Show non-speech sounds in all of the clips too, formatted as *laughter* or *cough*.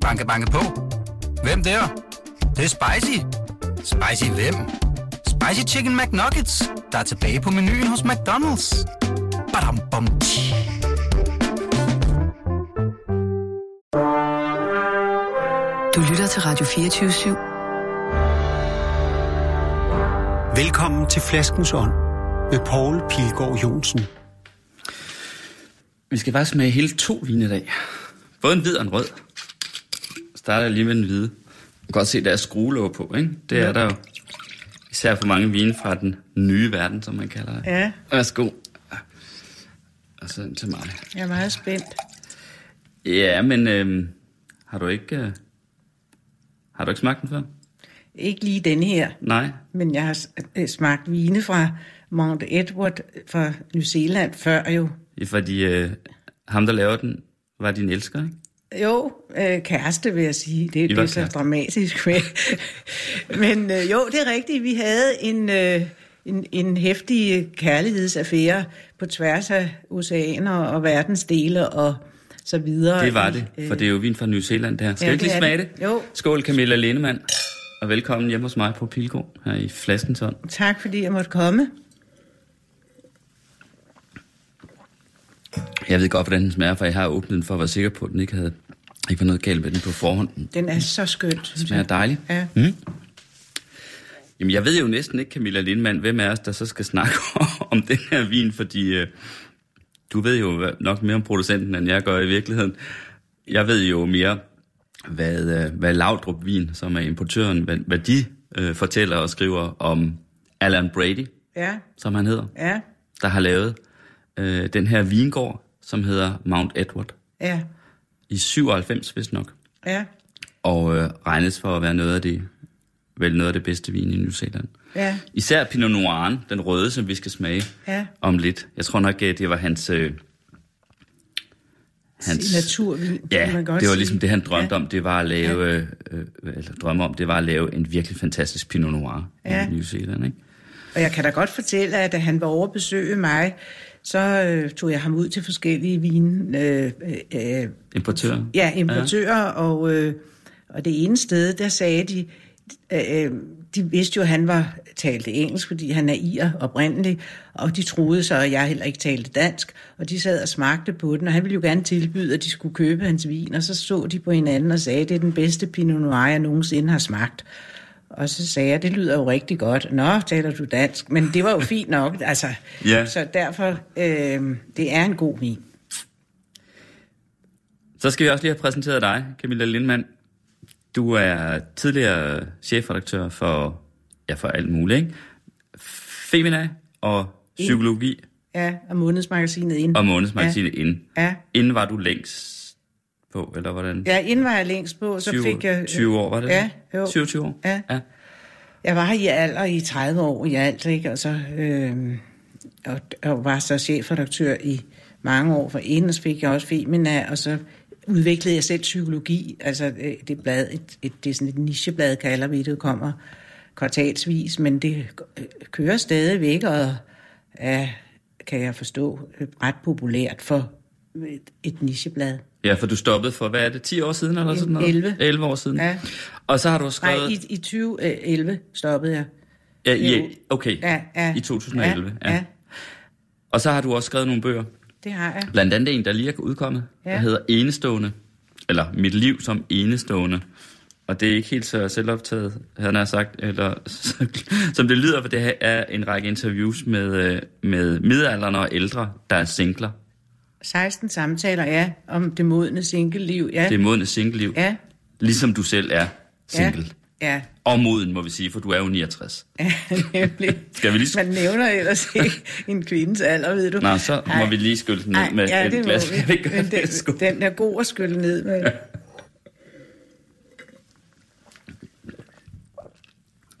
Banke, banke på. Hvem der? Det, det er spicy. Spicy hvem? Spicy Chicken McNuggets, der er tilbage på menuen hos McDonald's. Badum, bom, tji. Du lytter til Radio 24 /7. Velkommen til Flaskens Ånd med Poul Pilgaard Jonsen. Vi skal bare smage hele to vine i dag. Både en hvid og en rød. Starter jeg lige med den hvide. Du kan godt se, der er skruelåg på, ikke? Det er der jo. Især for mange vine fra den nye verden, som man kalder det. Ja. Værsgo. Og så til mig. Jeg er meget spændt. Ja, men øhm, har du ikke... Øh, har du ikke smagt den før? Ikke lige den her, Nej. men jeg har øh, smagt vine fra Mount Edward fra New Zealand før jo. Fordi, øh, ham der laver den, var din elsker, ikke? Jo, øh, kæreste vil jeg sige. Det, det er så kærester. dramatisk *laughs* med. Men øh, jo, det er rigtigt. Vi havde en, øh, en, en hæftig kærlighedsaffære på tværs af oceaner og verdensdele og så videre. Det var det, øh, for det er jo vin fra New Zealand der. Skal Ja, ja, ikke lige smage det. det? Jo. Skål Camilla Lindemann, og velkommen hjemme hos mig på Pilgård her i Flaskensund. Tak, fordi jeg måtte komme. Jeg ved godt, hvordan den smager, for jeg har åbnet den for at være sikker på, at den ikke havde ikke var noget galt med den på forhånd. Den Den er så skøn. synes smager jeg. dejligt. Ja. Mm. Jamen, jeg ved jo næsten ikke, Camilla Lindemann, hvem af os, der så skal snakke *laughs* om den her vin, fordi øh, du ved jo nok mere om producenten, end jeg gør i virkeligheden. Jeg ved jo mere, hvad, øh, hvad Laudrup Vin, som er importøren, hvad, hvad de øh, fortæller og skriver om Alan Brady, Ja, som han hedder, ja, der har lavet øh, den her vingård, som hedder Mount Edward, ja, i 97 vist nok, ja, og øh, regnes for at være noget af det, vel noget af det bedste vin i New Zealand. ja, Især Pinot Noir, den røde, som vi skal smage ja. om lidt. Jeg tror nok, at det var hans... Øh, Signaturvin, kan Ja, man godt det var ligesom det, han drømte Ja. om. Det var at lave, øh, øh, eller drømme om, det var at lave en virkelig fantastisk Pinot Noir Ja. i New Zealand, ikke? Og jeg kan da godt fortælle, at da han var over at besøge mig, så øh, tog jeg ham ud til forskellige vin... Øh, øh, Importør. ja, importører, ja. Og, øh, og det ene sted, der sagde de... Øh, de vidste jo, at han var talte engelsk, fordi han er ir oprindelig, og de troede så, at jeg heller ikke talte dansk, og de sad og smagte på den, og han ville jo gerne tilbyde, at de skulle købe hans vin, og så så de på hinanden og sagde, at det er den bedste Pinot Noir, jeg nogensinde har smagt. Og så sagde jeg, det lyder jo rigtig godt. Nå, taler du dansk? Men det var jo fint nok, *laughs* altså. Ja. Så derfor, øh, det er en god vin. Så skal vi også lige have præsenteret dig, Camilla Lindmann. Du er tidligere chefredaktør for, ja, for alt muligt, ikke? Femina og psykologi Ja, og månedsmagasinet ind. og månedsmagasinet ja. inden. Ja. Inden var du længst på, eller hvordan? Ja, inden var jeg længst på, så 20, fik jeg... 20 år, var det Ja, det? jo. 27 år? Ja. ja. Jeg var i alder i 30 år i alt, ikke? Og så øh, og, og var så chefredaktør i mange år for inden, så fik jeg også Femina, og så udviklede jeg selv psykologi. Altså, øh, det, blad, et, et, det er sådan et nicheblad, kalder vi det, kommer kvartalsvis, men det øh, kører stadigvæk, og er, kan jeg forstå, øh, ret populært for et, nicheblad. Ja, for du stoppede for, hvad er det, 10 år siden eller sådan noget? 11. 11 år siden. Ja. Og så har du Nej, skrevet... i, i 2011 stoppede jeg. ja, i, jo. okay, Ja, ja. i 2011. Ja, ja. Og så har du også skrevet nogle bøger. Det har jeg. Blandt andet en, der lige er udkommet, ja. Der hedder Enestående. Eller Mit liv som enestående. Og det er ikke helt så selvoptaget, han har sagt, eller *laughs* som det lyder, for det her er en række interviews med, øh, med midaldrende og ældre, der er singler. 16 samtaler, ja, om det modne single-liv. Ja, Det er modne single-liv. ja, Ligesom du selv er single. Ja. ja, Og moden, må vi sige, for du er jo 69. ja, nemlig. Skal vi lige... Man nævner ellers ikke en kvindes alder, ved du. Nå, så må Ej. vi lige skylde den ned Ej, med ja, et glas. må vi Men den, den er god at skylle ned med.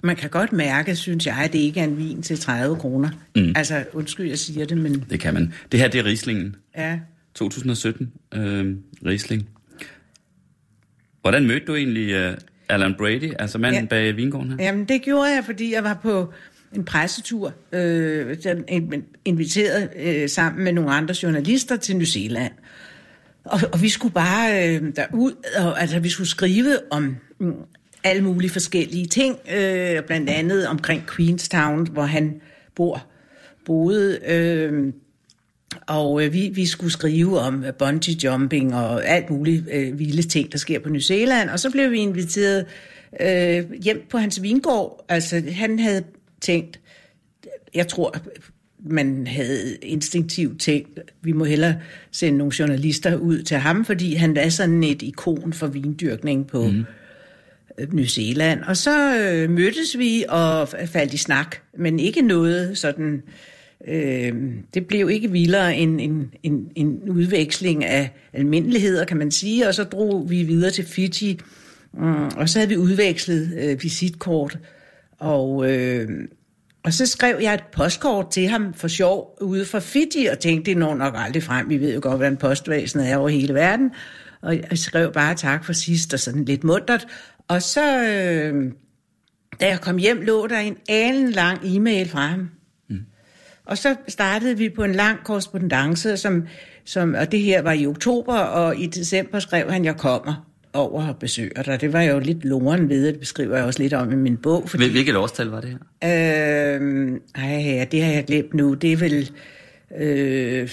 Man kan godt mærke, synes jeg, at det ikke er en vin til 30 kroner. Mm. Altså, undskyld, jeg siger det, men Det kan man. Det her, det er Rieslingen. ja. 2017, øh, Riesling. Hvordan mødte du egentlig uh, Alan Brady, altså manden ja. Bag vingården her? Jamen, det gjorde jeg, fordi jeg var på en pressetur, øh, inviteret øh, sammen med nogle andre journalister til New Zealand. Og, og vi skulle bare øh, derud, og, altså vi skulle skrive om mm, alle mulige forskellige ting, øh, blandt andet omkring Queenstown, hvor han bor, boede. Øh, og øh, vi, vi skulle skrive om øh, bungee jumping og alt muligt øh, vilde ting, der sker på New Zealand. Og så blev vi inviteret øh, hjem på hans vingård. Altså han havde tænkt, jeg tror, man havde instinktivt tænkt, vi må hellere sende nogle journalister ud til ham, fordi han er sådan et ikon for vindyrkning på mm. New Zealand. Og så øh, mødtes vi og faldt i snak, men ikke noget sådan... Øh, det blev ikke vildere end en, en, en udveksling af almindeligheder, kan man sige, og så drog vi videre til Fiji, mm, og så havde vi udvekslet øh, visitkort, og... Øh, og så skrev jeg et postkort til ham for sjov ude fra Fiji, og tænkte, det når nok aldrig frem. Vi ved jo godt, hvordan postvæsenet er over hele verden. Og jeg skrev bare tak for sidst, og sådan lidt muntert. Og så, øh, da jeg kom hjem, lå der en alen lang e-mail fra ham. Mm. Og så startede vi på en lang korrespondence, som, som, og det her var i oktober, og i december skrev han, jeg kommer over og besøger dig. Det var jo lidt loren ved, det beskriver jeg også lidt om i min bog. Fordi, Hvilket årstal var det her? Øh, ej, det har jeg glemt nu. Det er vel... Øh,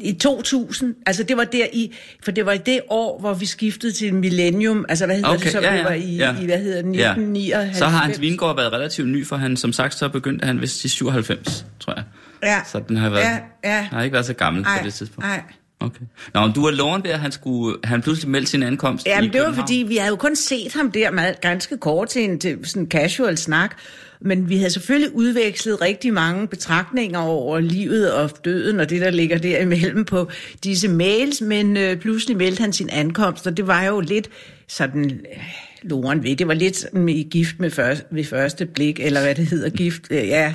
i 2000, altså det var der i, for det var i det år, hvor vi skiftede til millennium, altså hvad hedder okay, det så, ja, ja, var i, ja. i, hvad hedder det, 1999. Ja. Så har hans vingård været relativt ny for han, som sagt, så begyndte han vist i 97, tror jeg. Ja. Så den har været, ja, ja. har ikke været så gammel ej, på det tidspunkt. Nej, Okay. Nå, du var loven ved, at han, skulle, han pludselig meldte sin ankomst Ja, men det var fordi, vi havde jo kun set ham der meget, ganske kort til en til sådan casual snak, men vi havde selvfølgelig udvekslet rigtig mange betragtninger over livet og døden og det, der ligger derimellem på disse mails, men øh, pludselig meldte han sin ankomst, og det var jo lidt sådan... Øh, Loren ved. Det var lidt sådan i gift med første, ved første blik, eller hvad det hedder, gift, øh, ja,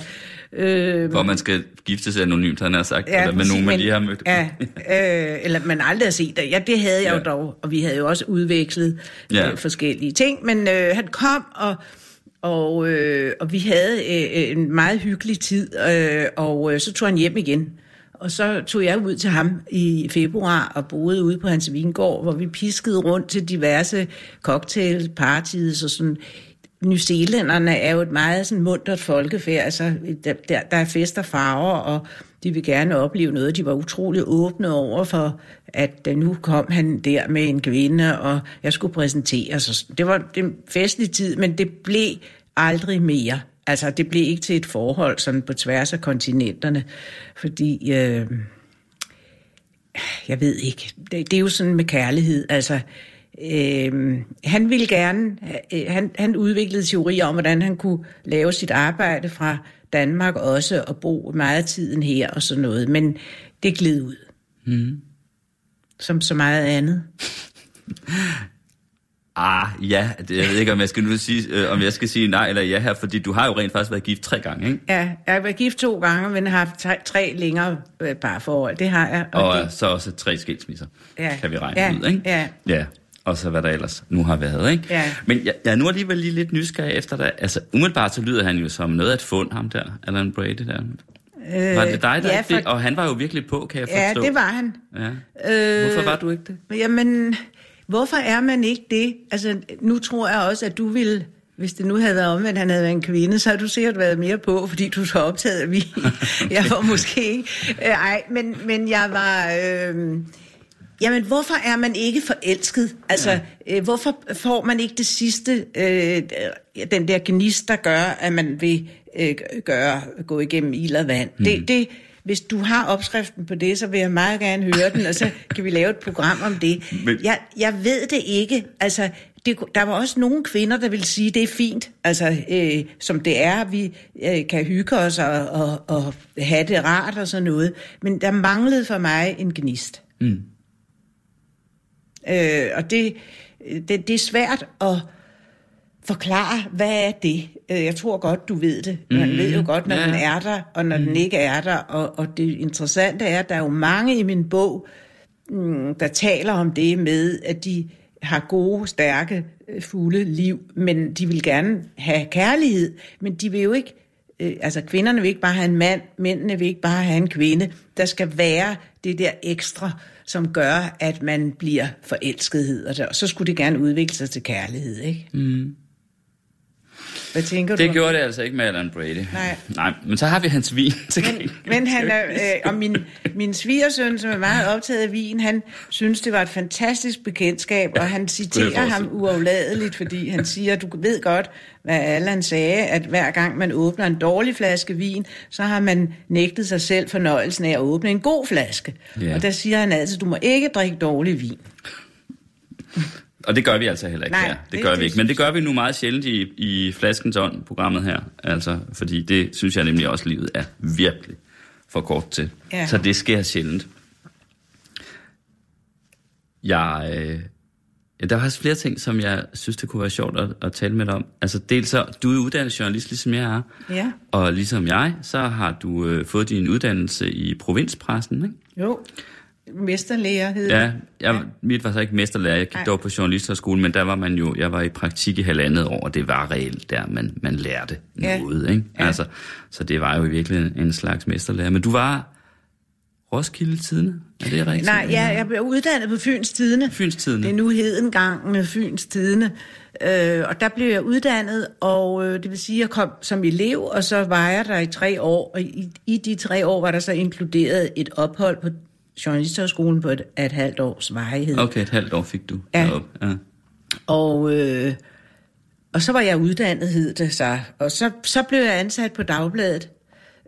Øh, Hvor man skal gifte sig anonymt, han har sagt, ja, eller med nogen, man lige har mødt. Ja, øh, eller man aldrig har set det. Ja, det havde jeg ja. jo dog, og vi havde jo også udvekslet ja. øh, forskellige ting. Men øh, han kom, og, og, øh, og vi havde øh, en meget hyggelig tid, øh, og øh, så tog han hjem igen. Og så tog jeg ud til ham i februar og boede ude på hans vingård, hvor vi piskede rundt til diverse cocktailpartier og sådan New Zealanderne er jo et meget sådan muntert folkefærd, altså der, der, der er fester farver, og de vil gerne opleve noget. De var utrolig åbne over for, at øh, nu kom han der med en kvinde, og jeg skulle præsentere sig. Det var en festlig tid, men det blev aldrig mere. Altså, det blev ikke til et forhold sådan på tværs af kontinenterne, fordi... Øh, jeg ved ikke. Det, det er jo sådan med kærlighed. Altså, Øh, han ville gerne, øh, han, han udviklede teorier om, hvordan han kunne lave sit arbejde fra Danmark også, og bo meget tiden her og sådan noget, men det gled ud. Mm. Som så meget andet. Ah, ja, det, jeg ved ikke, om jeg skal nu sige, øh, om jeg skal sige nej eller ja her, fordi du har jo rent faktisk været gift tre gange, ikke? Ja, jeg har været gift to gange, men har haft tre, tre længere øh, parforhold, det har jeg. Og, og det... så også tre skilsmisser, ja. kan vi regne ja. ud, ikke? Ja. Ja, og så hvad der ellers nu har været, ikke? Ja. Men jeg, jeg er nu alligevel lige lidt nysgerrig efter dig. Altså, umiddelbart så lyder han jo som noget af et fund, ham der, Alan Brady der. Øh, var det dig, der ja, for... det? Og han var jo virkelig på, kan jeg forstå. Ja, det var han. Ja. Øh, hvorfor var du ikke det? Jamen, hvorfor er man ikke det? Altså, nu tror jeg også, at du ville hvis det nu havde været omvendt, han havde været en kvinde, så har du sikkert været mere på, fordi du så optaget af vi. *laughs* jeg var måske ikke. Øh, ej, men, men jeg var... Øh, Jamen, hvorfor er man ikke forelsket? Altså, ja. øh, hvorfor får man ikke det sidste, øh, den der gnist, der gør, at man vil øh, gøre, gå igennem ild og vand? Mm. Det, det, hvis du har opskriften på det, så vil jeg meget gerne høre den, og så kan vi lave et program om det. Men... Jeg, jeg ved det ikke. Altså, det, der var også nogle kvinder, der vil sige, det er fint, altså øh, som det er, vi øh, kan hygge os og, og, og have det rart og sådan noget. Men der manglede for mig en gnist. Mm. Øh, og det, det, det er svært at forklare, hvad er det? Øh, jeg tror godt, du ved det. Man mm, ved jo godt, når ja. den er der, og når mm. den ikke er der. Og, og det interessante er, at der er jo mange i min bog, mm, der taler om det med, at de har gode, stærke, øh, fulde liv, men de vil gerne have kærlighed, men de vil jo ikke, øh, altså kvinderne vil ikke bare have en mand, mændene vil ikke bare have en kvinde. Der skal være det der ekstra, som gør, at man bliver forelsket, hedder det. Og så skulle det gerne udvikle sig til kærlighed, ikke? Mm. Hvad tænker Det du? gjorde det altså ikke med Alan Brady. Nej. Nej, men så har vi hans vin til Men, men han er, øh, og min, min svigersøn, som er meget optaget af vin, han synes, det var et fantastisk bekendtskab, og han citerer ham uafladeligt, fordi han siger, du ved godt, hvad Allan sagde, at hver gang man åbner en dårlig flaske vin, så har man nægtet sig selv fornøjelsen af at åbne en god flaske. Ja. Og der siger han altid, du må ikke drikke dårlig vin. Og det gør vi altså heller ikke Nej, her. Det, det- gør vi ikke. Men det gør vi nu meget sjældent i, i Flaskens Ånd, programmet her. Altså, fordi det synes jeg nemlig også, livet er virkelig for kort til. Ja. Så det sker sjældent. Jeg, øh, ja, der er faktisk flere ting, som jeg synes, det kunne være sjovt at, at tale med dig om. Altså dels så, du er uddannet journalist, ligesom jeg er. Ja. Og ligesom jeg, så har du øh, fået din uddannelse i provinspressen, ikke? Jo. Mesterlærer hed Ja, jeg, mit var så ikke mesterlærer, jeg gik Nej. dog på journalisterskolen, men der var man jo, jeg var i praktik i halvandet år, og det var reelt der, man, man lærte Ja. noget, ikke? Ja. Altså, så det var jo i virkeligheden en slags mesterlærer. Men du var Roskilde Tidene, er det rigtigt? Nej, ja, jeg blev uddannet på Fyns Tidene. Fyns Tidende. Det er nu hedengang med Fyns Tidene. Øh, og der blev jeg uddannet, og øh, det vil sige, at jeg kom som elev, og så var jeg der i tre år. Og i, i de tre år var der så inkluderet et ophold på Journalisterskolen på et, af et halvt års varighed. Okay, et halvt år fik du Ja. Ja. Og, øh, og så var jeg uddannet, hed det så. Og så, så blev jeg ansat på Dagbladet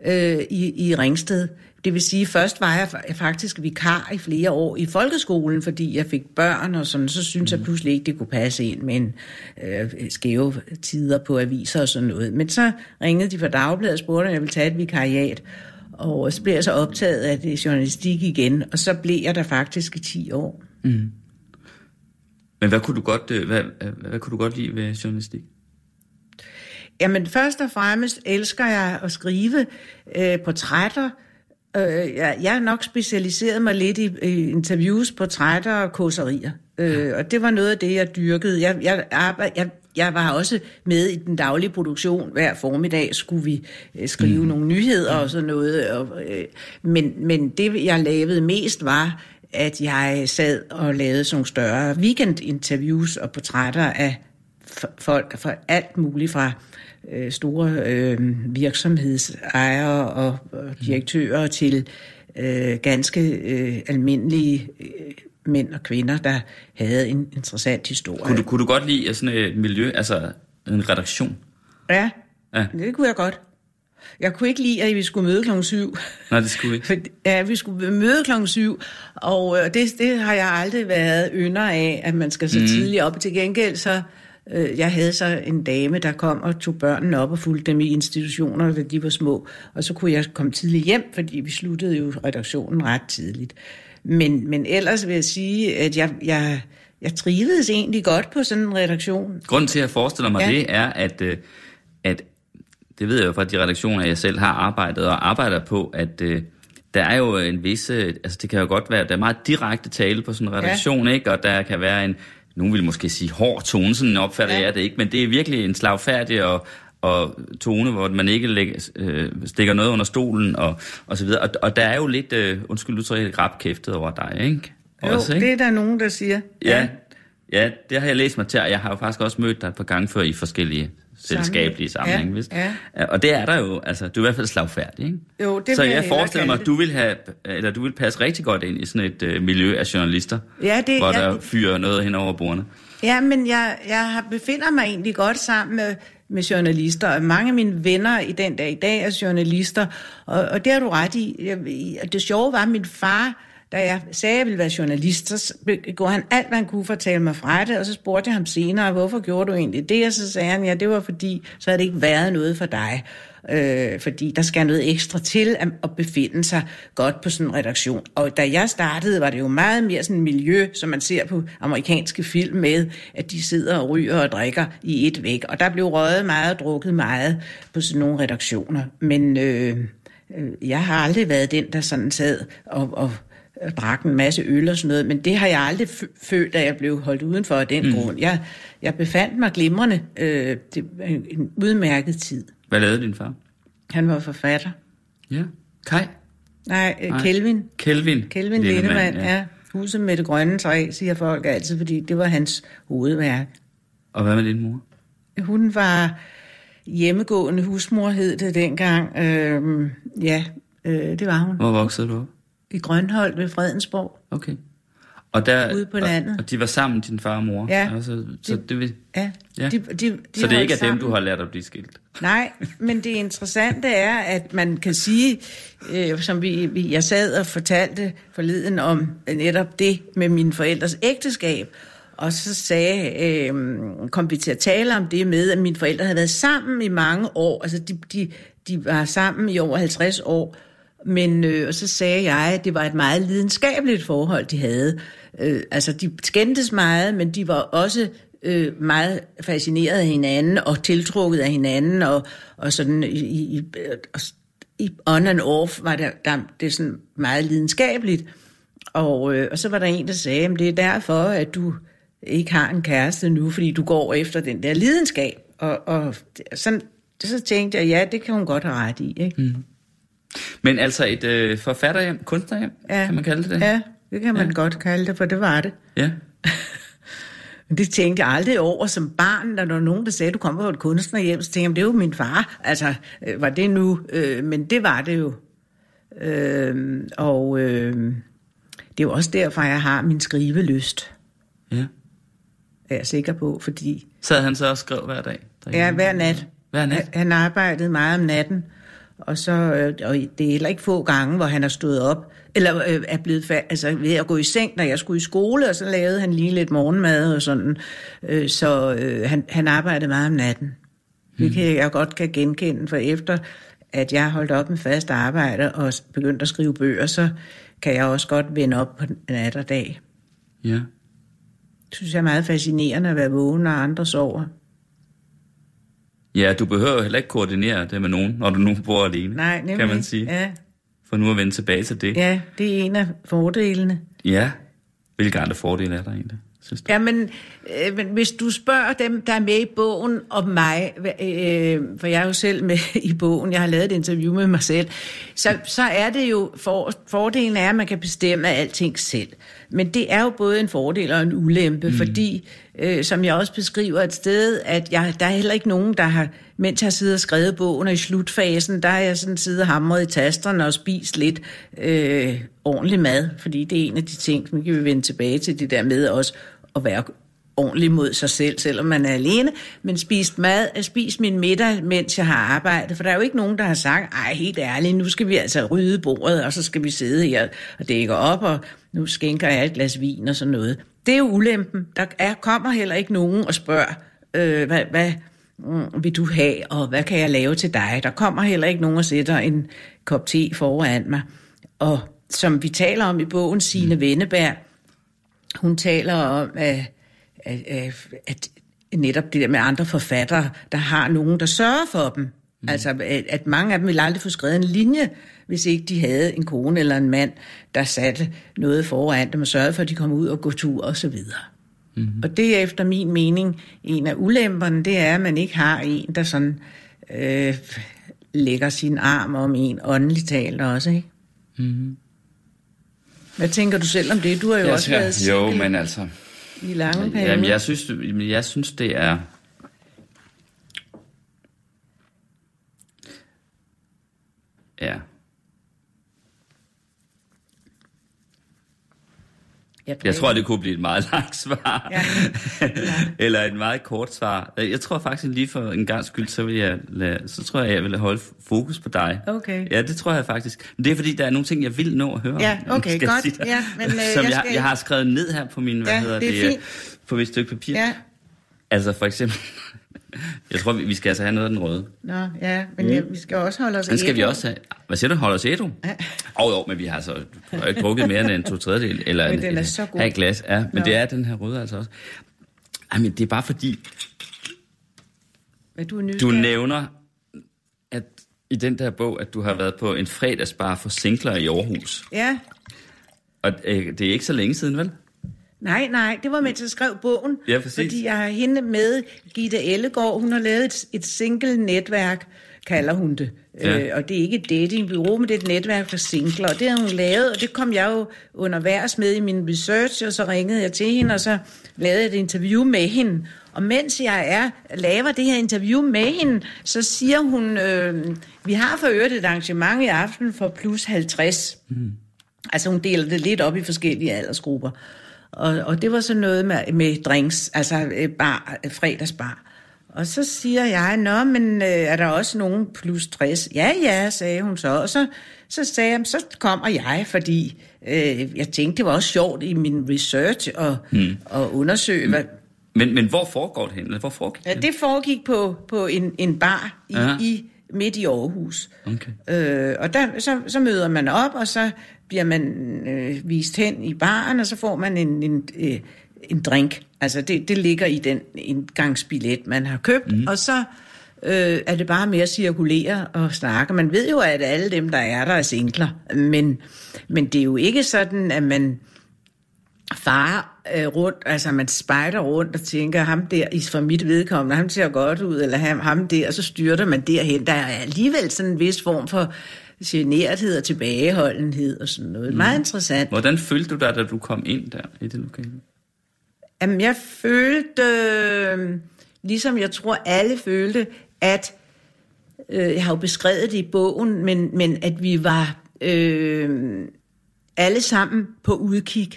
øh, i, i Ringsted. Det vil sige, først var jeg fa- faktisk vikar i flere år i folkeskolen, fordi jeg fik børn og sådan, så synes jeg pludselig ikke, det kunne passe ind med en øh, skæve tider på aviser og sådan noget. Men så ringede de fra Dagbladet og spurgte, om jeg ville tage et vikariat. Og så blev jeg så optaget af det journalistik igen, og så blev jeg der faktisk i 10 år. Men hvad kunne, du godt, øh, hvad, hvad, hvad kunne du godt lide ved journalistik? Jamen, først og fremmest elsker jeg at skrive øh, portrætter. Øh, jeg, jeg har nok specialiseret mig lidt i, i interviews, portrætter og kåserier. Øh, og det var noget af det, jeg dyrkede. Jeg, jeg, arbejde, jeg, jeg var også med i den daglige produktion. Hver formiddag skulle vi øh, skrive mm. nogle nyheder og sådan noget. Og, øh, men, men det, jeg lavede mest, var, at jeg sad og lavede sådan nogle større weekendinterviews og portrætter af folk fra alt muligt fra øh, store øh, virksomhedsejere og, og direktører til øh, ganske øh, almindelige øh, mænd og kvinder, der havde en interessant historie. Kunne du, kunne du godt lide sådan et miljø, altså en redaktion? Ja, Ja. det kunne jeg godt. Jeg kunne ikke lide, at vi skulle møde klokken syv. Nej, det skulle vi ikke. *laughs* For, ja, vi skulle møde klokken syv, og øh, det, det har jeg aldrig været ynder af, at man skal så mm. tidligt op. Til gengæld så, øh, jeg havde så en dame, der kom og tog børnene op og fulgte dem i institutioner, da de var små. Og så kunne jeg komme tidligt hjem, fordi vi sluttede jo redaktionen ret tidligt. Men, men ellers vil jeg sige, at jeg, jeg, jeg trivedes egentlig godt på sådan en redaktion. Grunden til, at jeg forestiller mig ja. Det, er, at, øh, at det ved jeg jo fra de redaktioner, jeg selv har arbejdet og arbejder på, at øh, der er jo en vis, øh, altså det kan jo godt være, der er meget direkte tale på sådan en redaktion, ja. ikke? Og der kan være en, nogen vil måske sige hård tone, sådan opfatter. Ja. jeg det ikke, men det er virkelig en slagfærdig og, og tone, hvor man ikke lægger, øh, stikker noget under stolen og, og så videre. Og, og der er jo lidt, øh, undskyld udtryk, rapkæftet over dig, ikke? Jo, Også, ikke? det er der nogen, der siger. Ja, ja, det har jeg læst mig til, og jeg har jo faktisk også mødt dig et par gange før i forskellige selskabelige sammenhænge. Ja, vist? ja. Og det er der jo, altså, du er i hvert fald slagfærdig, ikke? Jo, det Så jeg jeg forestiller mig, at du vil, have, eller du vil passe rigtig godt ind i sådan et øh, miljø af journalister, Ja, det- hvor ja, der fyrer noget hen over bordene. Ja, men jeg, jeg befinder mig egentlig godt sammen med, med journalister, og mange af mine venner i den dag i dag er journalister, og, og det har du ret i. Jeg, og det sjove var, at min far, da jeg sagde, at jeg ville være journalist, så gjorde han alt, hvad han kunne for at tale mig fra det, og så spurgte jeg ham senere, hvorfor gjorde du egentlig det? Og så sagde han, ja, det var fordi, så havde det ikke været noget for dig. Øh, fordi der skal noget ekstra til at, at befinde sig godt på sådan en redaktion. Og da jeg startede, var det jo meget mere sådan et miljø, som man ser på amerikanske film med, at de sidder og ryger og drikker i et væk. Og der blev røget meget og drukket meget på sådan nogle redaktioner. Men øh, øh, jeg har aldrig været den, der sådan sad og, og og drak en masse øl og sådan noget, men det har jeg aldrig følt, at jeg blev holdt udenfor af den mm. grund. Jeg, jeg befandt mig glimrende. Øh, det var en, en udmærket tid. Hvad lavede din far? Han var forfatter. Ja, Kai. Nej, øh, Nej. Kelvin. Kelvin. Kelvin Lindemann, ja. Huset med det grønne træ, siger folk altid, fordi det var hans hovedværk. Og hvad med din mor? Hun var hjemmegående husmor, hed det dengang. Øhm, ja, øh, det var hun. Hvor voksede du op? I Grønholdt ved Fredensborg. Okay. Og der, Ude på landet. Og, og de var sammen, din far og mor? Ja. Altså, så, det vil, Ja, Ja. De, de, de så det er ikke af dem, du har lært at blive skilt? Nej, men det interessante er, at man kan sige, øh, som vi, vi, jeg sad og fortalte forleden om netop det med mine forældres ægteskab, og så sagde, øh, kom vi til at tale om det med, at mine forældre havde været sammen i mange år, altså de, de, de var sammen i over 50 år, men øh, og så sagde jeg, at det var et meget lidenskabeligt forhold, de havde. Øh, altså, de skændtes meget, men de var også øh, meget fascineret af hinanden og tiltrukket af hinanden, og, og sådan i, i, i on and off var der, der det sådan meget lidenskabeligt. Og, øh, og så var der en, der sagde, at det er derfor, at du ikke har en kæreste nu, fordi du går efter den der lidenskab. Og, og sådan, så tænkte jeg, ja, det kan hun godt have ret i. Ikke? Mm. Men altså et øh, forfatterhjem, kunstnerhjem, Ja. kan man kalde det? Ja, det kan man Ja. godt kalde det, for det var det. ja. *laughs* Det tænkte jeg aldrig over som barn, når der var nogen, der sagde, at du kommer fra et kunstnerhjem, så tænkte jeg, "Men det er jo min far. Altså, øh, var det nu? Øh, men det var det jo. Øh, og øh, det er jo også derfor, jeg har min skrivelyst, ja. er jeg sikker på, fordi Sad han så og skrev hver dag? ja, hver nat. Hver nat? Han arbejdede meget om natten, og så øh, og det er heller ikke få gange, hvor han har stået op, eller øh, er blevet fa- altså, ved at gå i seng, når jeg skulle i skole, og så lavede han lige lidt morgenmad og sådan. Øh, så øh, han, han arbejdede meget om natten. Det kan jeg godt kan genkende, for efter at jeg holdt op med fast arbejde og begyndte at skrive bøger, så kan jeg også godt vende op på nat og dag. Ja. Det synes jeg er meget fascinerende at være vågen, når andre sover. Ja, du behøver heller ikke koordinere det med nogen, når du nu bor alene, Nej, nemlig. kan man sige. Ja, For nu at vende tilbage til det. ja, det er en af fordelene. ja. Hvilke andre fordele er der egentlig, synes du? Ja, men, øh, men hvis du spørger dem, der er med i bogen om mig, øh, for jeg er jo selv med i bogen, jeg har lavet et interview med mig selv, så, så er det jo, for, fordelen er, at man kan bestemme alting selv. Men det er jo både en fordel og en ulempe, mm. fordi, øh, som jeg også beskriver et sted, at jeg, der er heller ikke nogen, der har, mens jeg sidder og skrevet bogen, og i slutfasen, der har jeg sådan siddet og hamret i tasterne og spist lidt øh, ordentlig mad, fordi det er en af de ting, som kan vi vende tilbage til, det der med også at være ordentlig mod sig selv, selvom man er alene, men spist mad, spist min middag, mens jeg har arbejdet, for der er jo ikke nogen, der har sagt, ej, helt ærligt, nu skal vi altså rydde bordet, og så skal vi sidde her og dække op, og nu skænker jeg et glas vin og sådan noget. Det er jo ulempen. Der er, kommer heller ikke nogen og spørger, øh, hvad, hvad mm, vil du have, og hvad kan jeg lave til dig? Der kommer heller ikke nogen og sætter en kop te foran mig. Og som vi taler om i bogen, Signe Venneberg, hun taler om, at, at, at, at netop det der med andre forfattere, der har nogen, der sørger for dem. Mm. Altså, at, at mange af dem ville aldrig få skrevet en linje, hvis ikke de havde en kone eller en mand, der satte noget foran dem og sørgede for, at de kom ud og gå tur og så videre. Mm-hmm. Og det er efter min mening en af ulemperne, det er, at man ikke har en, der sådan øh, lægger sin arm om en åndeligt talt også, ikke? Mm-hmm. Hvad tænker du selv om det? Du har jo Jeg også skal- været single jo, men altså... i lange perioder. Jamen, jeg synes, jeg synes, det er... Ja. Jeg tror, det kunne blive et meget *laughs* langt svar. Ja. *laughs* Eller et meget kort svar. Jeg tror faktisk lige for en gang skyld, så vil jeg lade, så tror jeg, jeg vil holde fokus på dig. Okay. Ja, det tror jeg faktisk. Men det er fordi, der er nogle ting, jeg vil nå at høre. Ja, okay, skal jeg godt. dig. Ja, men, øh, *laughs* Som jeg jeg, skal- jeg har skrevet ned her på min, hvad Ja, hedder det det, fint. på mit stykke papir. Ja, Altså for eksempel, jeg tror, vi vi skal altså have noget af den røde. nå, ja, men ja, vi skal også holde os Den skal vi ædru. også have. Hvad siger du, holder os ædru? Ja. Oh, jo, men vi har altså ikke drukket mere end en to tredjedel. *laughs* Eller Men en, den er så god. Et glas, ja. Men Nå. det er den her røde altså også. Ej, men det er bare fordi, Men du er du nævner, at i den der bog, at du har været på en fredagsbar for singler i Aarhus. Ja, Og øh, det er ikke så længe siden, vel? Nej, nej, det var mens jeg skrev bogen. Ja, præcis. Fordi jeg har hende med, Gitte Ellegaard, hun har lavet et, et single-netværk, kalder hun det. Ja. Øh, og det er ikke et datingbureau, men det er et netværk for singler. Og det har hun lavet, og det kom jeg jo undervejs med i min research, og så ringede jeg til hende, og så lavede jeg et interview med hende. Og mens jeg er laver det her interview med hende, så siger hun, øh, vi har for øvrigt et arrangement i aften for plus 50. Mm. Altså hun deler det lidt op i forskellige aldersgrupper. Og, og det var så noget med, med drinks, altså øh, bar, øh, fredagsbar. Og så siger jeg, nå, men øh, er der også nogen plus 60? Ja, ja, sagde hun så. Og så, så sagde jeg, så kommer jeg, fordi øh, jeg tænkte, det var også sjovt i min research at, mm. at undersøge, hvad, Men, men hvor foregår det hen? Eller hvor foregik Ja, det? det foregik på, på en, en bar i, Ja. i midt i Aarhus. Okay. Øh, og der, så, så møder man op, og så bliver man øh, vist hen i baren, og så får man en, en, øh, en drink. Altså det, det ligger i den indgangsbillet, man har købt, mm. og så øh, er det bare med at cirkulere og snakke. Man ved jo, at alle dem, der er der, er singler, men, men det er jo ikke sådan, at man far øh, rundt, altså man spejder rundt og tænker, ham der, i for mit vedkommende, ham ser godt ud, eller ham, ham der, og så styrter man derhen. Der er alligevel sådan en vis form for generthed og tilbageholdenhed og sådan noget. Mm. Meget interessant. Hvordan følte du dig, da du kom ind der i det lokale? Jamen, jeg følte, øh, ligesom jeg tror alle følte, at, øh, jeg har jo beskrevet det i bogen, men, men at vi var øh, alle sammen på udkig.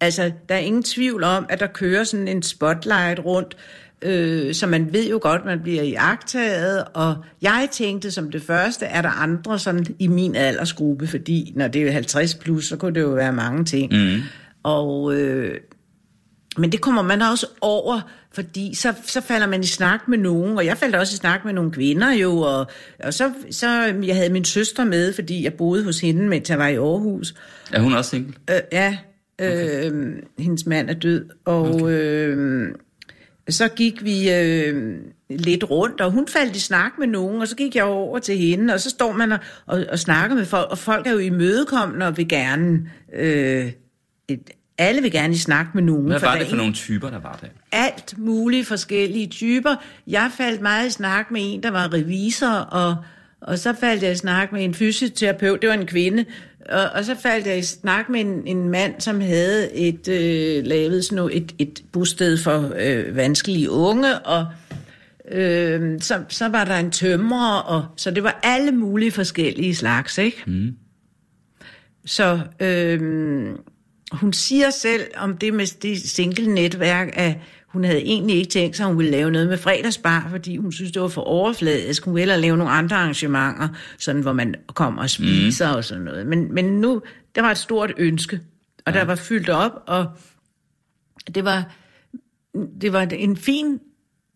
Altså, der er ingen tvivl om, at der kører sådan en spotlight rundt, øh, så man ved jo godt, man bliver iagtaget, og jeg tænkte som det første, er der andre sådan i min aldersgruppe, fordi når det er 50 plus, så kunne det jo være mange ting. Mm. Og øh, men det kommer man også over, fordi så, så falder man i snak med nogen, og jeg faldt også i snak med nogle kvinder jo, og, og så, så jeg havde min søster med, fordi jeg boede hos hende, mens jeg var i Aarhus. Er hun også single? Øh, ja, øh, okay. hendes mand er død, og okay. øh, så gik vi øh, lidt rundt, og hun faldt i snak med nogen, og så gik jeg over til hende, og så står man og, og, og snakker med folk, og folk er jo imødekommende og vil gerne... Øh, et, alle vil gerne i snak med nogen. Hvad for var der det for nogle typer, der var der? alt mulige forskellige typer. Jeg faldt meget i snak med en, der var revisor, og, og så faldt jeg i snak med en fysioterapeut, det var en kvinde, og, og så faldt jeg i snak med en, en mand, som havde et øh, lavet sådan noget, et, et bosted for øh, vanskelige unge, og øh, så, så var der en tømrer, og så det var alle mulige forskellige slags, ikke? Mm. Så øh, hun siger selv om det med det single-netværk, at hun havde egentlig ikke tænkt sig, at hun ville lave noget med fredagsbar, fordi hun synes, det var for overfladisk. Hun ville hellere lave nogle andre arrangementer, sådan, hvor man kommer og spiser mm. og sådan noget. Men, men nu, der var et stort ønske, og ja. der var fyldt op, og det var, det var en fin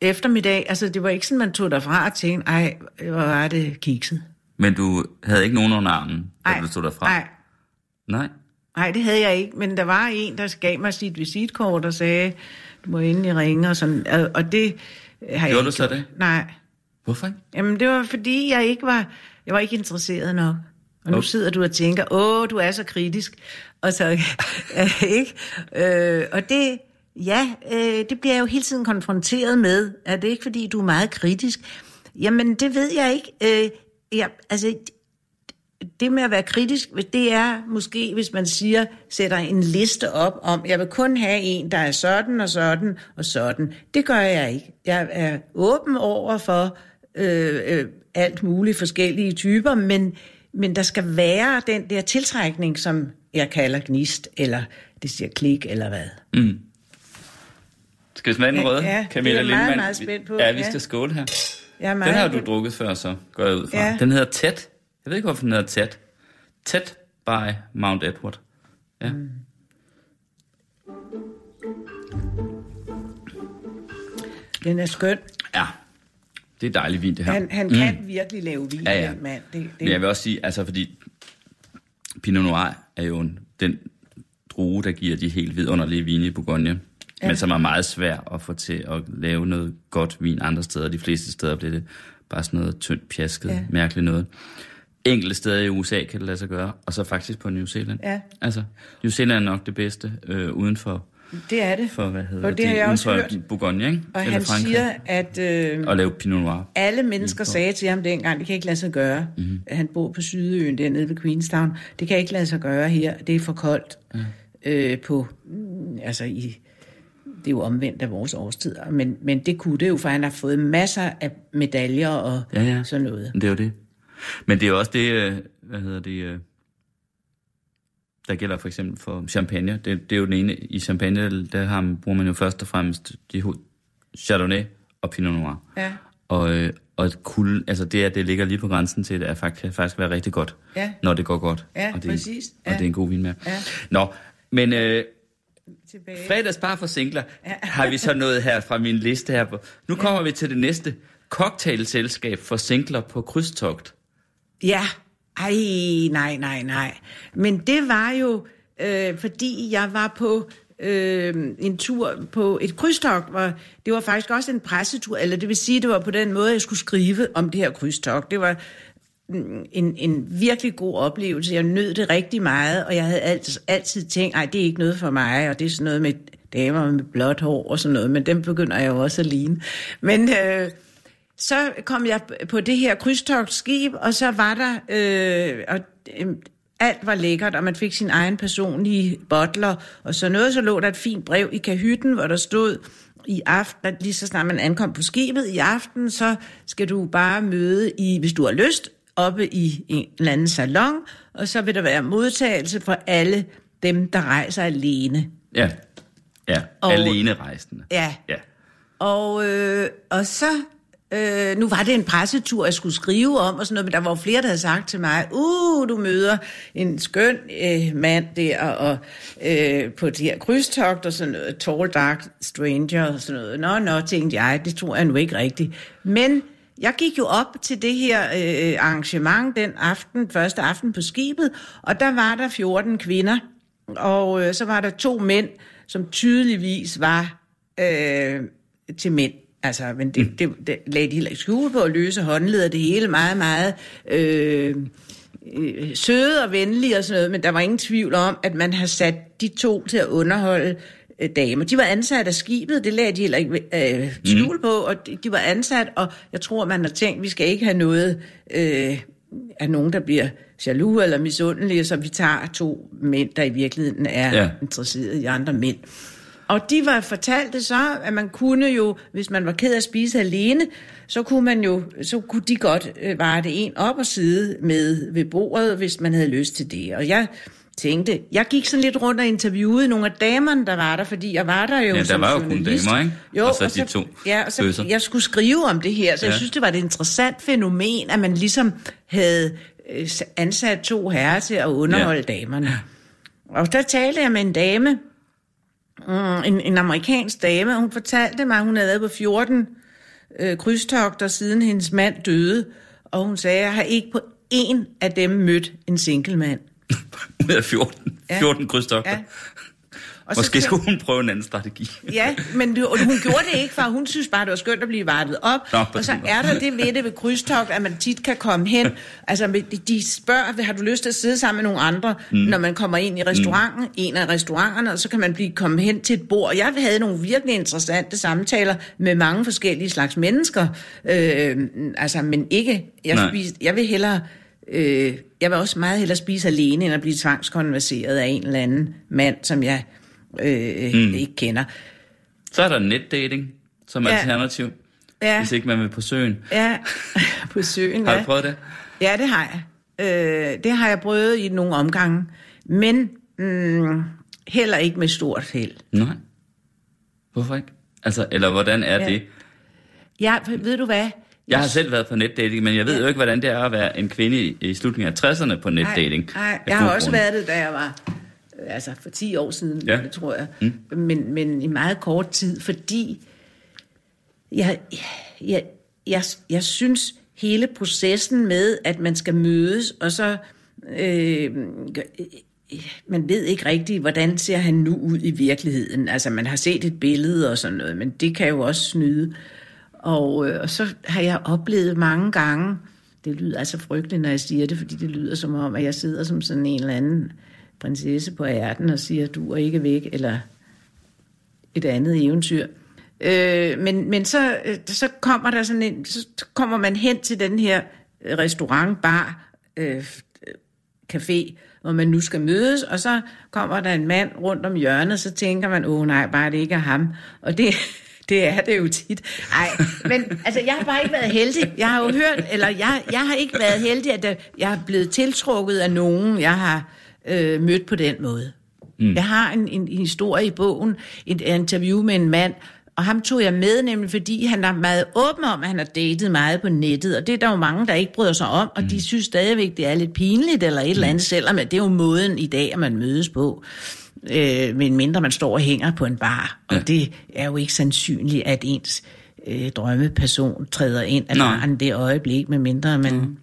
eftermiddag. Altså, det var ikke sådan, man tog derfra og tænkte, ej, hvor var det kikset. Men du havde ikke nogen under armen, da Ej, du stod derfra? Nej, Nej. Nej, det havde jeg ikke, men der var en, der gav mig sit visitkort og sagde, du må endelig ringe og sådan, og, og det har jeg Gjorde ikke du så det? Nej. Hvorfor ikke? Jamen, det var fordi, jeg ikke var, jeg var ikke interesseret nok. Og nu Okay. sidder du og tænker, åh, du er så kritisk. Og så, *laughs* ikke? Øh, og det, ja, øh, det bliver jeg jo hele tiden konfronteret med. Er det ikke, fordi du er meget kritisk? Jamen, det ved jeg ikke. Øh, ja, altså, det med at være kritisk, det er måske, hvis man siger, sætter en liste op om, jeg vil kun have en, der er sådan og sådan og sådan. Det gør jeg ikke. Jeg er åben over for øh, øh, alt muligt forskellige typer, men, men der skal være den der tiltrækning, som jeg kalder gnist, eller det siger klik, eller hvad. Skal vi smage den Ja, røde? ja, Camilla det er meget, Lindemann? meget spændt på, Ja, vi ja. skal skåle her. Jeg er Den meget har du drukket før, så går jeg ud fra. Ja. Den hedder Tæt. Jeg ved ikke, hvorfor den hedder Tæt. Tæt by Mount Edward. Ja. Mm. Den er skøn. ja. Det er dejligt vin, det her. Han, han kan virkelig lave vin, Ja, ja. den mand. Det, Men det, jeg vil også sige, altså fordi Pinot Noir er jo en, den drue, der giver de helt vidunderlige vine i Bourgogne, ja. men som er meget svær at få til at lave noget godt vin andre steder. De fleste steder bliver det bare sådan noget tyndt, pjasket, ja. Ja. mærkeligt noget. Enkelte steder i USA kan det lade sig gøre, og så faktisk på New Zealand. Ja. Altså, New Zealand er nok det bedste øh, uden for det er det. for, hvad hedder Og det har jeg også hørt. Bourgogne, ikke? Og Eller han Frankrig. siger, at øh, Og lave Pinot Noir. alle mennesker sagde til ham dengang, det kan ikke lade sig gøre. Mhm. Mm-hmm. Han bor på Sydøen dernede ved Queenstown. Det kan ikke lade sig gøre her. Det er for koldt. Mm. Øh, på, mm, altså i, det er jo omvendt af vores årstider. Men, men det kunne det jo, for han har fået masser af medaljer og Ja, ja. sådan noget. Det er jo det. Men det er også det, øh, hvad hedder det, øh, der gælder for eksempel for champagne. Det, det er jo den ene. I champagne, der har, man- bruger man jo først og fremmest de Chardonnay og Pinot Noir. Ja. Og, øh, og kul, altså det, at det ligger lige på grænsen til, det er faktisk, kan faktisk være rigtig godt, Ja. når det går godt. Ja, og det, præcis. Og Ja. det er en god vin med. Ja. Nå, men øh, Tilbage. fredags bare for singler *laughs* har vi så noget her fra min liste her. på. Nu kommer vi til det næste. Cocktailselskab for singler på krydstogt. Ja, ej, nej, nej, nej. Men det var jo, øh, fordi jeg var på øh, en tur på et krydstogt, hvor det var faktisk også en pressetur, eller det vil sige, det var på den måde, jeg skulle skrive om det her krydstogt. Det var mm, en, en virkelig god oplevelse. Jeg nød det rigtig meget, og jeg havde altid, altid tænkt, nej, det er ikke noget for mig, og det er sådan noget med damer med blåt hår og sådan noget, men dem begynder jeg jo også at ligne. Men... Øh, så kom jeg på det her krydstogtskib, og så var der, øh, og øh, alt var lækkert, og man fik sin egen personlige bottler, og så noget, så lå der et fint brev i kahytten, hvor der stod, i aften, lige så snart man ankom på skibet i aften, så skal du bare møde i, hvis du har lyst, oppe i en eller anden salon, og så vil der være modtagelse for alle dem, der rejser alene. Ja, ja. Og- alene rejsende. Ja, Ja. Og, øh, og så, øh, nu var det en pressetur, jeg skulle skrive om og sådan noget, men der var flere, der havde sagt til mig, uh, du møder en skøn øh, mand der, og øh, på de her krydstogt og sådan noget, tall dark stranger og sådan noget. Nå, nå, tænkte jeg, det tror jeg nu ikke rigtigt. Men jeg gik jo op til det her øh, arrangement den aften, første aften på skibet, og der var der 14 kvinder, og øh, så var der to mænd, som tydeligvis var øh, til mænd. Altså, men det, det, det lagde de heller ikke skjul på at løse håndleder, det hele meget, meget øh, øh, søde og venlige og sådan noget, men der var ingen tvivl om, at man har sat de to til at underholde øh, damer. De var ansat af skibet, det lagde de heller ikke øh, skjul på, og de, de var ansat, og jeg tror, man har tænkt, vi skal ikke have noget øh, af nogen, der bliver jaloux eller misundelige, så vi tager to mænd, der i virkeligheden er ja. interesseret i andre mænd. Og de var fortalte så, at man kunne jo, hvis man var ked af at spise alene, så kunne man jo, så kunne de godt øh, varte en op og sidde med ved bordet, hvis man havde lyst til det. Og jeg tænkte, jeg gik sådan lidt rundt og interviewede nogle af damerne, der var der, fordi jeg var der jo Ja, der som var jo kun damer, ikke? Jo, Og så de to Ja, og så bøsser. jeg skulle skrive om det her, så ja. Jeg synes, det var et interessant fænomen, at man ligesom havde øh, ansat to herrer til at underholde ja. damerne. Og der talte jeg med en dame, en, en amerikansk dame, og hun fortalte mig, at hun havde været på 14 øh, krydstogter, siden hendes mand døde. Og hun sagde, at jeg har ikke på en af dem mødt en single mand. Ud af 14, Ja. 14 krydstogter. Ja. Og så Måske tæ- skulle hun prøve en anden strategi. Ja, men og hun gjorde det ikke, for hun synes bare, det var skønt at blive vartet op. Nå, og så er der det ved det ved krydstogt, at man tit kan komme hen. Altså, med- de- de spørger, har du lyst til at sidde sammen med nogle andre, mm. når man kommer ind i restauranten, mm. en af restauranterne, og så kan man blive komme hen til et bord. Jeg havde nogle virkelig interessante samtaler med mange forskellige slags mennesker. Øh, altså, men ikke... Jeg, Nej. spiste, jeg vil hellere... Øh, jeg vil også meget hellere spise alene, end at blive tvangskonverseret af en eller anden mand, som jeg øh, mm. ikke kender. Så er der netdating som Ja. alternativ, Ja. hvis ikke man vil på søen. Ja, *laughs* på søen, Har ja. du prøvet det? Ja, det har jeg. Øh, det har jeg prøvet i nogle omgange. Men mm, heller ikke med stort held. Nej. Hvorfor ikke? Altså, eller hvordan er Ja. det? Ja, ved du hvad? Jeg har selv været på netdating, men jeg ved jo ikke, hvordan det er at være en kvinde i, slutningen af 60'erne på netdating. Nej, jeg har også grunde. været det, da jeg var øh, altså for 10 år siden, Ja. tror jeg. Mm. Men, men i meget kort tid, fordi jeg, jeg, jeg, jeg synes, hele processen med, at man skal mødes, og så... Øh, man ved ikke rigtigt, hvordan ser han nu ud i virkeligheden. Altså, man har set et billede og sådan noget, men det kan jo også snyde. Og, øh, og så har jeg oplevet mange gange, det lyder altså frygteligt, når jeg siger det, fordi det lyder som om, at jeg sidder som sådan en eller anden prinsesse på ærten og siger, du er ikke væk, eller et andet eventyr. Øh, men men så, øh, så kommer der sådan en, så kommer man hen til den her restaurant, bar, øh, café, hvor man nu skal mødes, og så kommer der en mand rundt om hjørnet, så tænker man, åh nej, bare det ikke er ham. Og det, *laughs* det er det jo tit. Nej, men altså, jeg har bare ikke været heldig. Jeg har jo hørt, eller jeg, jeg har ikke været heldig, at jeg er blevet tiltrukket af nogen, jeg har øh, mødt på den måde. Mm. Jeg har en, en, en historie i bogen, et interview med en mand, og ham tog jeg med, nemlig fordi han er meget åben om, at han har datet meget på nettet, og det er der jo mange, der ikke bryder sig om, og mm. de synes stadigvæk, det er lidt pinligt eller et mm. eller andet, selvom det er jo måden i dag, at man mødes på. Øh, men mindre man står og hænger på en bar, og ja. det er jo ikke sandsynligt, at ens øh, drømmeperson træder ind af baren det øjeblik, med mindre man... Mm.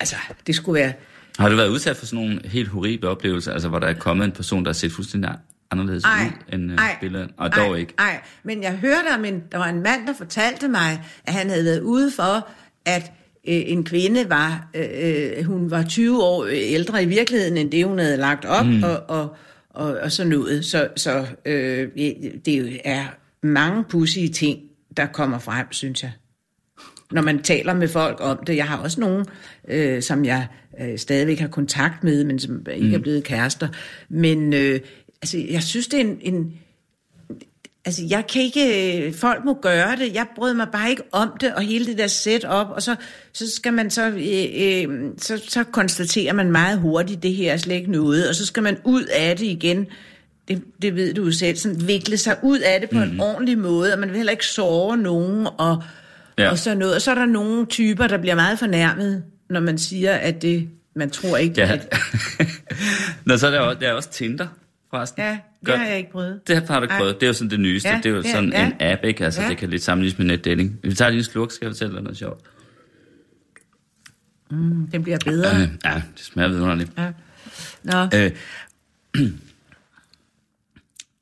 Altså, det skulle være... Har du været udsat for sådan nogle helt horrible oplevelser, altså hvor der er kommet en person, der har set fuldstændig anderledes ej, ud end uh, billedet, og dog ej, ikke. Nej, men jeg hørte om en, der var en mand, der fortalte mig, at han havde været ude for, at øh, en kvinde var, øh, øh hun var 20 år ældre i virkeligheden, end det hun havde lagt op, mm. og, og, og, og sådan noget. Så, så øh, det er mange pudsige ting, der kommer frem, synes jeg. Når man taler med folk om det. Jeg har også nogen, øh, som jeg øh, stadigvæk har kontakt med, men som ikke mm. er blevet kærester. Men øh, altså, jeg synes, det er en, en Altså, jeg kan ikke... Folk må gøre det. Jeg brød mig bare ikke om det, og hele det der setup, og så, så skal man så... Øh, øh, så, så konstaterer man meget hurtigt, det her er slet ikke noget, og så skal man ud af det igen. Det, det ved du jo selv. Sådan vikle sig ud af det på mm. en mhm. ordentlig måde, og man vil heller ikke såre nogen, og, ja. og sådan noget. Og så er der nogle typer, der bliver meget fornærmet, når man siger, at det... Man tror ikke, ja. at... *laughs* Nå, så er der, også, der er også Tinder forresten? Ja, det har jeg ikke prøvet. Det har du ikke prøvet. Det er jo sådan det nyeste. Ja, det er jo sådan ja, en app, ikke? Altså, ja. det kan lidt sammenlignes med netdating. Vi tager lige en slurk, skal jeg fortælle dig noget sjovt. Mm, det bliver bedre. Øh, ja, det smager vidunderligt. Ja. Nå. Øh, *clears throat* *clears throat*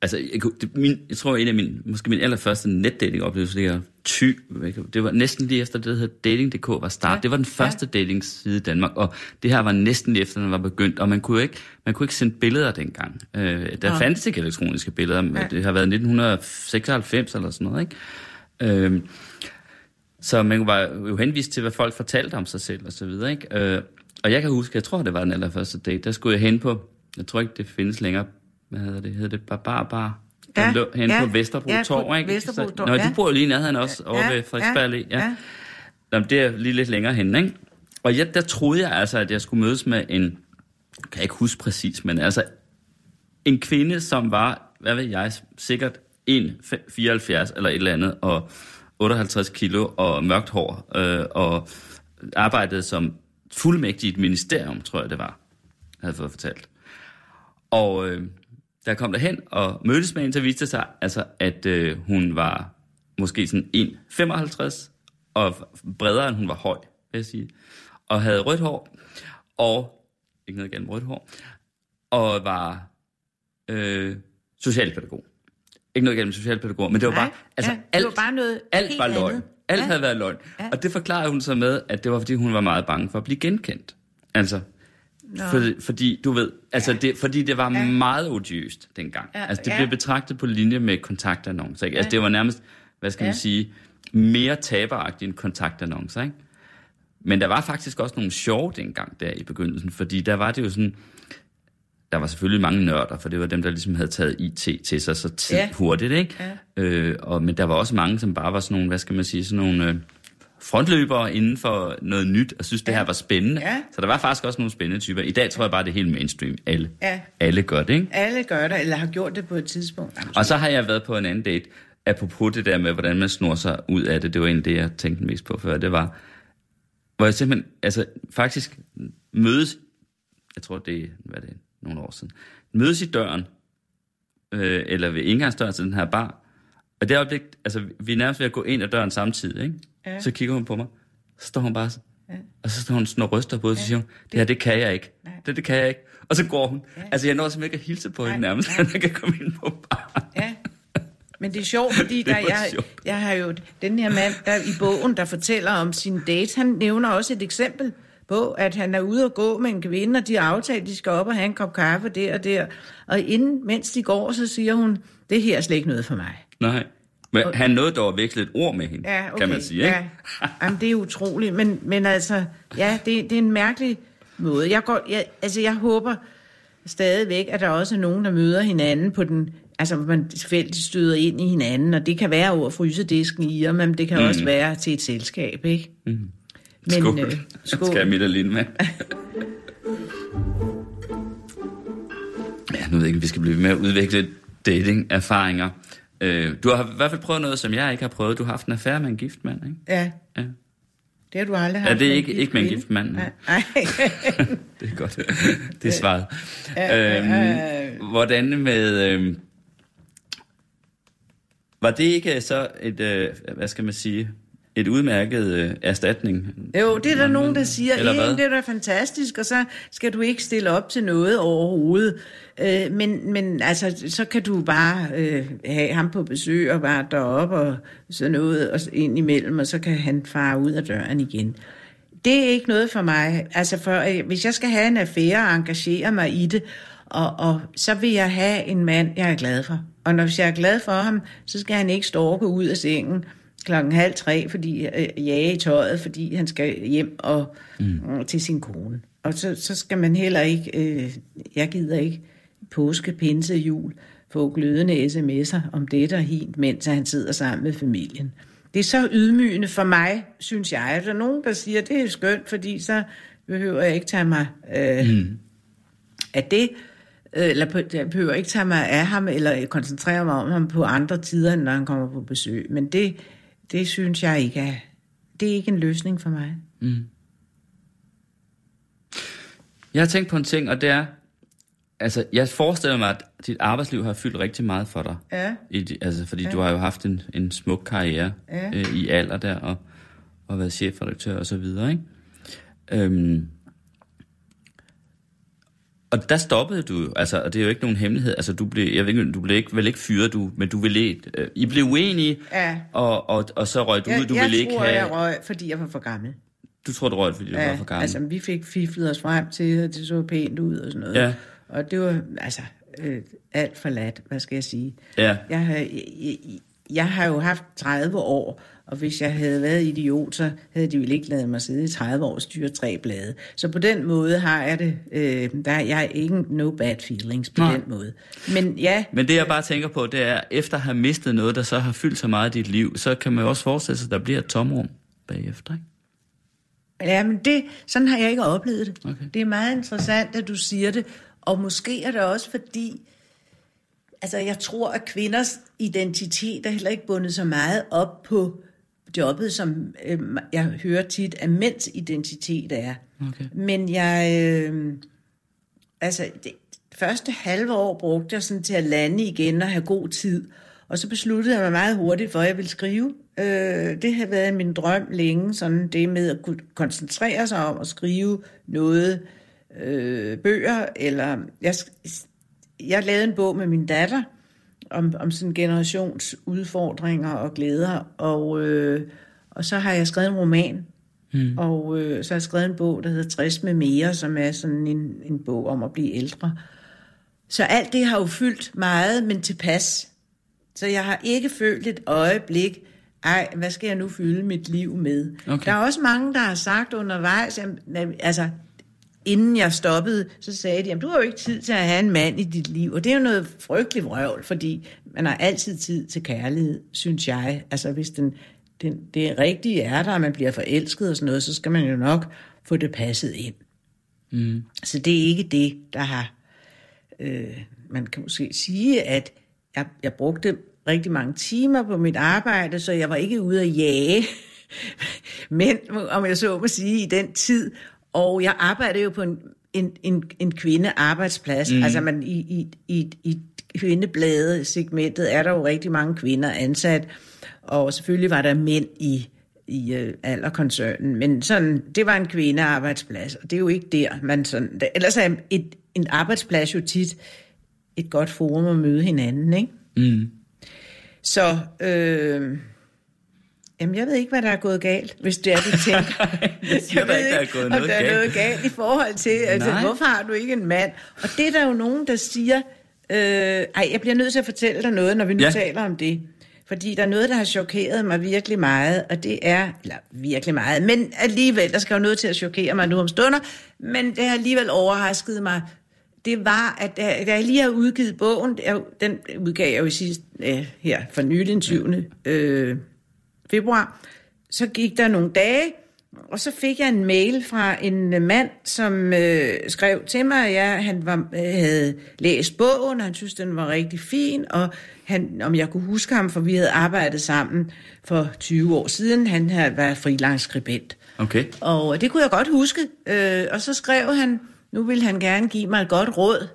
Altså, jeg, det, min, jeg tror, en af mine, måske min allerførste netdating-oplevelse, det ty, det var næsten lige efter, det der hedder Dating.dk var start. Ja. Det var den første ja. dating-side i Danmark, og det her var næsten lige efter, den var begyndt, og man kunne ikke, man kunne ikke sende billeder dengang. Øh, der ja. fandtes ikke elektroniske billeder, ja. det har været 1996 eller sådan noget, ikke? Øh, så man var jo henvist til, hvad folk fortalte om sig selv og så videre, ikke? Øh, og jeg kan huske, jeg tror, det var den allerførste date, der skulle jeg hen på, jeg tror ikke, det findes længere hvad hedder det, hedder det Barbar Bar? Ja, lå, hen ja, på Vesterbro ja, Torv, ikke? Vesterbro Torv, Nå, ja. du bor jo lige nærheden også, ja, over ja, ved Frederiksberg ja, ja. ja. det er lige lidt længere hen, ikke? Og ja, der troede jeg altså, at jeg skulle mødes med en, kan jeg ikke huske præcis, men altså en kvinde, som var, hvad ved jeg, sikkert 1,74 eller et eller andet, og 58 kilo og mørkt hår, øh, og arbejdede som fuldmægtig i et ministerium, tror jeg det var, havde fået fortalt. Og øh, da jeg kom derhen og mødtes med hende, så viste det sig, altså, at øh, hun var måske sådan 1,55 og bredere, end hun var høj, vil jeg sige. Og havde rødt hår, og ikke noget gennem rødt hår, og var øh, socialpædagog. Ikke noget gennem socialpædagog, men det var Nej, bare, altså ja, alt, var bare noget alt var løgn. Alt ja. havde været løgn. Ja. Og det forklarede hun så med, at det var, fordi hun var meget bange for at blive genkendt. Altså, for, fordi, du ved, altså ja. det, fordi det var ja. meget odiøst dengang. Ja. Altså det ja. blev betragtet på linje med kontaktannoncer. Ikke? Altså det var nærmest, hvad skal ja. man sige, mere taberagtigt end kontaktannoncer. Ikke? Men der var faktisk også nogle sjove dengang der i begyndelsen, fordi der var det jo sådan, der var selvfølgelig mange nørder, for det var dem, der ligesom havde taget IT til sig så tid ja. hurtigt, ikke? Ja. Øh, og, men der var også mange, som bare var sådan nogle, hvad skal man sige, sådan nogle... Øh, frontløbere inden for noget nyt, og synes, det her var spændende. Ja. Så der var faktisk også nogle spændende typer. I dag tror jeg bare, det er helt mainstream. Alle, ja. alle gør det, ikke? Alle gør det, eller har gjort det på et tidspunkt. Og så har jeg været på en anden date, apropos det der med, hvordan man snor sig ud af det. Det var egentlig det, jeg tænkte mest på før. Det var, hvor jeg simpelthen, altså faktisk mødes, jeg tror det er, hvad det er, nogle år siden, mødes i døren, øh, eller ved indgangsdøren til den her bar, og det øjeblik, altså vi er nærmest ved at gå ind ad døren samtidig, ikke? Ja. Så kigger hun på mig. Så står hun bare. Ja. Og så står hun sådan og ryster på, og så siger hun, det her, det kan jeg ikke. Det, det kan jeg ikke. Og så går hun. Ja. Altså, jeg når simpelthen ikke at hilse på hende nærmest, at jeg kan komme ind på bar. Ja. Men det er sjovt, fordi *laughs* der, jeg, sjovt. jeg har jo den her mand der i bogen, der fortæller om sin date, han nævner også et eksempel på, at han er ude og gå med en kvinde, og de har aftalt, at de skal op og have en kop kaffe der og der. Og inden, mens de går, så siger hun, det her er slet ikke noget for mig. Nej. Men han nåede dog at veksle et ord med hende, Ja, okay. kan man sige, ikke? Ja. Jamen, det er utroligt, men, men altså, ja, det, det er en mærkelig måde. Jeg, går, jeg, altså, jeg håber stadigvæk, at der også er nogen, der møder hinanden på den, altså man fælles støder ind i hinanden, og det kan være over frysedisken i jer, men det kan mm. også være til et selskab, ikke? Mm. Men, skål. øh, *laughs* skål. Skal jeg Lind med? *laughs* ja, nu ved jeg ikke, vi skal blive ved med at udvikle dating-erfaringer. Øh, du har i hvert fald prøvet noget, som jeg ikke har prøvet. Du har haft en affære med en gift mand, ikke? Ja, Ja. det har du aldrig haft. Ja, det er ikke, ikke med en gift mand. nej. *laughs* Det er godt. Det er svaret. øh, Øhm, hvordan med... Øhm, var det ikke så et, øh, hvad skal man sige, et udmærket øh, erstatning? Jo, det er der nogen, der siger, Eller hvad? det er da fantastisk, og så skal du ikke stille op til noget overhovedet. Øh, men, men altså, så kan du bare øh, have ham på besøg og være deroppe og sådan noget, og ind imellem, og så kan han fare ud af døren igen. Det er ikke noget for mig. Altså, for, øh, hvis jeg skal have en affære og engagere mig i det, og, og så vil jeg have en mand, jeg er glad for. Og når jeg er glad for ham, så skal han ikke storke ud af sengen klokken halv tre, fordi øh, jage i tøjet, fordi han skal hjem og mm. til sin kone. Og så, så skal man heller ikke, øh, jeg gider ikke påske, pinse, jul, få glødende sms'er om det der helt, mens han sidder sammen med familien. Det er så ydmygende for mig, synes jeg. Der er nogen, der siger, det er skønt, fordi så behøver jeg ikke tage mig øh, mm. af det, øh, eller jeg behøver ikke tage mig af ham, eller koncentrere mig om ham på andre tider, end når han kommer på besøg. Men det, det synes jeg ikke er, det er ikke en løsning for mig. Jeg har tænkt på en ting, og det er, altså, jeg forestiller mig, at dit arbejdsliv har fyldt rigtig meget for dig. Ja. I, altså, fordi ja. du har jo haft en, en smuk karriere Ja. øh, i alder der, og, og været chefredaktør og så videre, ikke? Øhm, og der stoppede du altså, og det er jo ikke nogen hemmelighed, altså, du blev, jeg ved ikke, du blev ikke, vel ikke fyret, du, men du ville ikke, øh, I blev uenige, Ja. og, og, og så røg du ud, Jeg, du jeg ville ikke tror, have, jeg røg, fordi jeg var for gammel. du tror, du røg, fordi du var for gammel. altså vi fik fiflet os frem til, at det så pænt ud og sådan noget. Ja. Og det var altså øh, alt for lat, hvad skal jeg sige. Ja. Jeg, har, jeg, jeg, jeg har jo haft 30 år, og hvis jeg havde været idiot, så havde de vel ikke lavet mig sidde i 30 år og styre tre blade. Så på den måde har jeg det, øh, der er jeg ikke no bad feelings på Nej. den måde. Men ja, Men det jeg bare tænker på, det er, efter at have mistet noget, der så har fyldt så meget i dit liv, så kan man jo også forestille sig, at der bliver et tomrum bagefter, ikke? Ja, men det, sådan har jeg ikke oplevet det. Okay. Det er meget interessant, at du siger det. Og måske er det også fordi, altså jeg tror, at kvinders identitet er heller ikke bundet så meget op på jobbet, som øh, jeg hører tit, at mænds identitet er. Okay. Men jeg, øh, altså det første halve år brugte jeg sådan til at lande igen og have god tid. Og så besluttede jeg mig meget hurtigt for, at jeg ville skrive. Øh, det har været min drøm længe, sådan det med at kunne koncentrere sig om at skrive noget, øh, bøger, eller jeg, jeg lavede en bog med min datter, om, om sådan generationsudfordringer og glæder, og, øh, og så har jeg skrevet en roman, mm. og øh, så har jeg skrevet en bog, der hedder 60 med mere, som er sådan en, en bog om at blive ældre. Så alt det har jo fyldt meget, men tilpas. Så jeg har ikke følt et øjeblik, ej, hvad skal jeg nu fylde mit liv med? Okay. Der er også mange, der har sagt undervejs, jamen, altså, inden jeg stoppede, så sagde de, jamen, du har jo ikke tid til at have en mand i dit liv. Og det er jo noget frygteligt vrøvl, fordi man har altid tid til kærlighed, synes jeg. Altså, hvis den, den, det rigtige er der, og man bliver forelsket og sådan noget, så skal man jo nok få det passet ind. Mm. Så det er ikke det, der har... Øh, man kan måske sige, at jeg, jeg brugte rigtig mange timer på mit arbejde, så jeg var ikke ude at jage. *laughs* Men, om jeg så må sige, i den tid, og jeg arbejdede jo på en, en, en, en kvindearbejdsplads. Mm. Altså man, i, i, i, i kvindebladet-segmentet er der jo rigtig mange kvinder ansat, og selvfølgelig var der mænd i, i øh, alderkoncernen, men sådan, det var en kvindearbejdsplads, og det er jo ikke der, man sådan, ellers er et, en arbejdsplads jo tit et godt forum at møde hinanden, ikke? Mm. Så, øh, Jamen, jeg ved ikke, hvad der er gået galt, hvis det er, du tænker. *laughs* Jeg siger da ikke, der er gået noget der er galt. noget galt i forhold til, altså, Nej. hvorfor har du ikke en mand? Og det er der jo nogen, der siger, øh, ej, jeg bliver nødt til at fortælle dig noget, når vi nu Ja. taler om det. Fordi der er noget, der har chokeret mig virkelig meget, og det er, eller virkelig meget, men alligevel, der skal jo noget til at chokere mig nu om stunder, men det har alligevel overrasket mig. Det var, at da jeg lige har udgivet bogen, jeg- den udgav jeg jo i sidste, øh, her for nylig den 20. Øh, februar, så gik der nogle dage, og så fik jeg en mail fra en mand, som øh, skrev til mig, at jeg, han var, øh, havde læst bogen, og han synes, den var rigtig fin, og han, om jeg kunne huske ham, for vi havde arbejdet sammen for 20 år siden. Han havde været freelance skribent. Okay. Og det kunne jeg godt huske. Øh, og så skrev han, nu ville han gerne give mig et godt råd.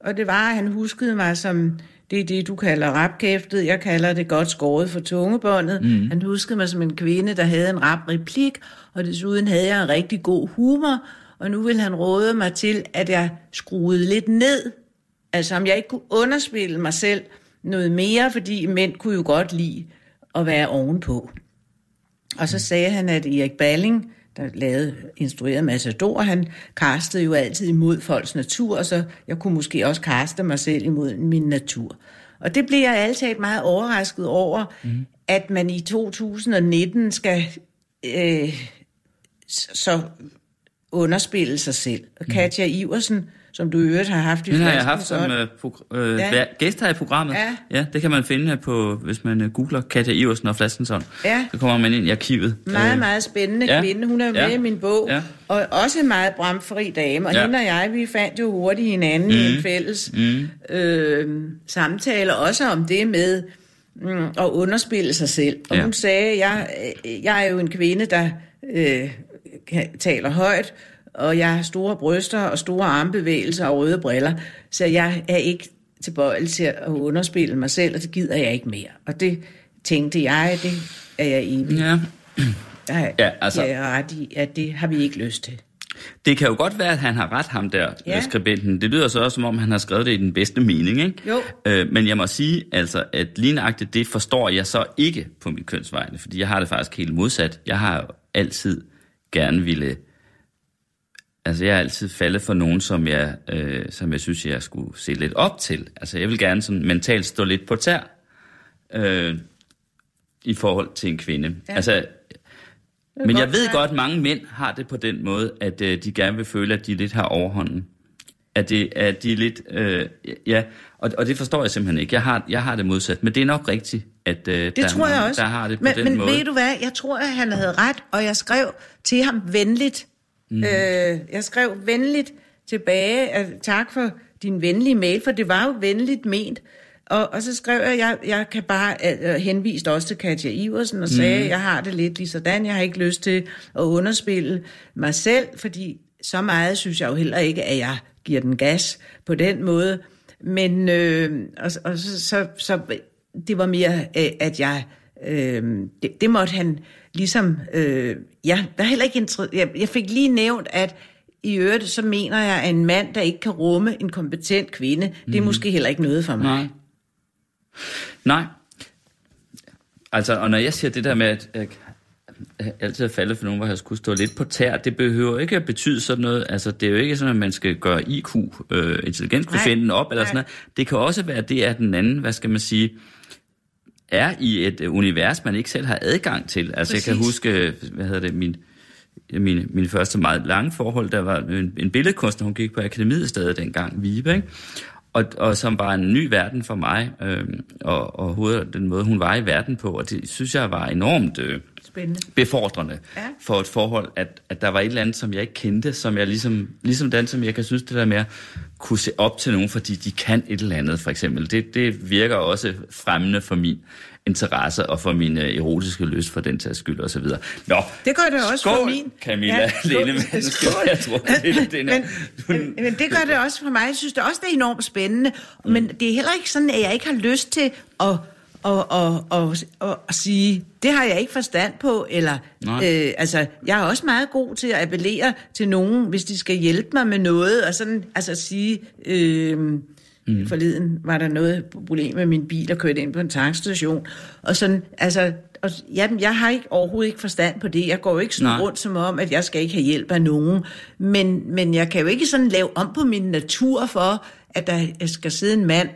Og det var, at han huskede mig som, det er det, du kalder rapkæftet. Jeg kalder det godt skåret for tungebåndet. Mm. Han huskede mig som en kvinde, der havde en rap replik, og desuden havde jeg en rigtig god humor. Og nu vil han råde mig til, at jeg skruede lidt ned. Altså om jeg ikke kunne underspille mig selv noget mere, fordi mænd kunne jo godt lide at være ovenpå. Og så sagde han, at Erik Balling, der lavede, instruerede Matador, han kastede jo altid imod folks natur, så jeg kunne måske også kaste mig selv imod min natur. Og det blev jeg altid meget overrasket over, mm. at man i 2019 skal øh, så underspille sig selv. Og Katja Iversen, som du i øvrigt har haft i Den har jeg haft som øh, pro- øh, Ja. gæst her i programmet. Ja. ja. det kan man finde her på, hvis man øh, googler Katja Iversen og Flaskenson. Ja. Så kommer man ind i arkivet. Meget, Øh, meget spændende ja. kvinde. Hun er jo med Ja. i min bog. Ja. Og også en meget bramfri dame. Og Ja. hende og jeg, vi fandt jo hurtigt hinanden mm. i en fælles mm. øh, samtale. Også om det med mm, at underspille sig selv. Og Ja. hun sagde, jeg, øh, jeg er jo en kvinde, der øh, taler højt, og jeg har store bryster og store armbevægelser og røde briller, så jeg er ikke tilbøjelig til at underspille mig selv, og det gider jeg ikke mere. Og det tænkte jeg, det er jeg evig Ja. *clears throat* der Ja, altså- jeg er ret i, at det har vi ikke lyst til. Det kan jo godt være, at han har ret, ham der, ja. Skribenten. Det lyder så også, som om han har skrevet det i den bedste mening, ikke? Jo. Øh, men jeg må sige, altså, at lignagtigt det forstår jeg så ikke på mit kønsvejne, fordi jeg har det faktisk helt modsat. Jeg har jo altid gerne ville... Altså, jeg har altid faldet for nogen, som jeg, øh, som jeg synes, jeg skulle se lidt op til. Altså, jeg vil gerne sådan mentalt stå lidt på tær øh, i forhold til en kvinde. Ja. Altså, men jeg ved godt, at mange mænd har det på den måde, at øh, de gerne vil føle, at de lidt har overhånden. At, det, at de er lidt... Øh, ja, og, og det forstår jeg simpelthen ikke. Jeg har, jeg har det modsat. Men det er nok rigtigt, at øh, Det der, er tror jeg også. der har det på men, den men måde. ved du hvad, jeg tror, at han havde ret, og jeg skrev til ham venligt. Mm. Øh, jeg skrev venligt tilbage, at tak for din venlige mail, for det var jo venligt ment. Og, og så skrev jeg, jeg, jeg kan bare øh, henviste også til Katja Iversen og sagde, mm. jeg har det lidt lige sådan, jeg har ikke lyst til at underspille mig selv, fordi så meget synes jeg jo heller ikke, at jeg giver den gas på den måde. Men øh, og, og så, så, så det var mere, øh, at jeg øh, det, det måtte han ligesom, øh, jeg var heller ikke jeg, jeg fik lige nævnt, at i øvrigt, så mener jeg, at en mand, der ikke kan rumme en kompetent kvinde, mm. det er måske heller ikke noget for mig. Nej. Nej. Altså, og når jeg siger det der med, at jeg altid er faldet for nogen, hvor jeg skulle stå lidt på tær, det behøver ikke at betyde sådan noget. Altså, det er jo ikke sådan, at man skal gøre IQ, øh, intelligenskvotienten, op, eller Nej. sådan noget. Det kan også være det, at den anden, hvad skal man sige, er i et øh, univers, man ikke selv har adgang til. Altså, Præcis. jeg kan huske, hvad hedder det, min, min, min første meget lange forhold, der var en, en billedkunstner, hun gik på akademiet stadig dengang, Vibe, ikke? Og, og som var en ny verden for mig, øh, og, og hovedet, den måde, hun var i verden på, og det synes jeg var enormt øh, Spændende. befordrende Ja. for et forhold, at, at der var et eller andet, som jeg ikke kendte, som jeg ligesom, ligesom den, som jeg kan synes, det der med at kunne se op til nogen, fordi de kan et eller andet, for eksempel, det, det virker også fremmende for min interesse og for min øh, erotiske lyst for den tages skyld og så videre. Nå, Det gør det også skål, for min. Camilla Ja, *laughs* ja, skål. Skål. *laughs* Jeg tror, det, det, men, men, men det gør det også for mig. Jeg synes det også, det er enormt spændende. Men det er heller ikke sådan, at jeg ikke har lyst til at, at, at, at, at, at sige, det har jeg ikke forstand på. Eller, Nej. øh, altså, jeg er også meget god til at appellere til nogen, hvis de skal hjælpe mig med noget. Og sådan, altså sige, øh, Mm. Forleden var der noget problem med min bil og kørte ind på en tankstation. Og sådan, altså, og, jamen, jeg har ikke overhovedet ikke forstand på det. Jeg går jo ikke sådan Nej. rundt som om, at jeg skal ikke have hjælp af nogen. Men, men jeg kan jo ikke sådan lave om på min natur for, at der skal sidde en mand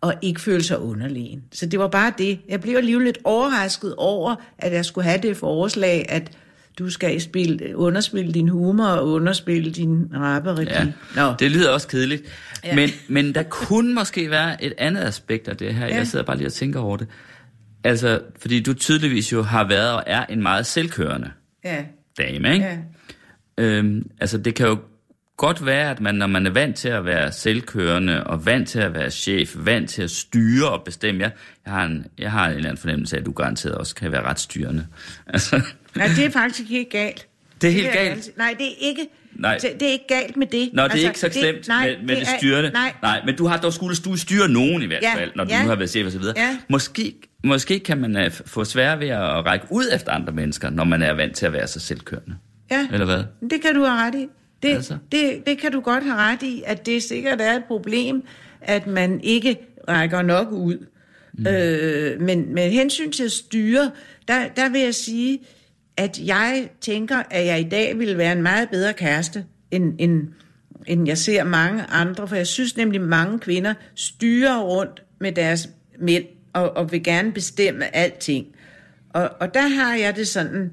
og ikke føle sig underlegen. Så det var bare det. Jeg blev alligevel lidt overrasket over, at jeg skulle have det forslag, at du skal spille, underspille din humor og underspille din rapperegi. Ja, Nå. det lyder også kedeligt. Ja. Men, men der kunne måske være et andet aspekt af det her. Ja. Jeg sidder bare lige og tænker over det. Altså, fordi du tydeligvis jo har været og er en meget selvkørende Ja, dame, ikke? ja. Øhm, altså, det kan jo godt være, at man, når man er vant til at være selvkørende, og vant til at være chef, vant til at styre og bestemme, jeg, jeg, har, en, jeg har en eller anden fornemmelse af, at du garanteret også kan være ret styrende. Altså, Nej, det er faktisk ikke galt. det er helt vil jeg galt. Nej, det er ikke, Nej. Det, det er ikke galt med det. Nå, det er ikke så slemt nej, med, med det, er- styrende. Nej, nej, men du har dog skulle du styre nogen i hvert Ja, fald, når du ja. nu har været chef og så videre. Ja. Måske, måske kan man uh, få svært ved at række ud efter andre mennesker, når man er vant til at være så selvkørende. ja. Eller hvad? Det kan du have ret i. Det, Altså? det, det kan du godt have ret i, at det sikkert er et problem, at man ikke rækker nok ud. Mm. Øh, men med hensyn til at styre, der, der vil jeg sige, at jeg tænker, at jeg i dag ville være en meget bedre kæreste, end, end, end jeg ser mange andre. For jeg synes nemlig, mange kvinder styrer rundt med deres mænd, og, og vil gerne bestemme alting. Og, og der har jeg det sådan,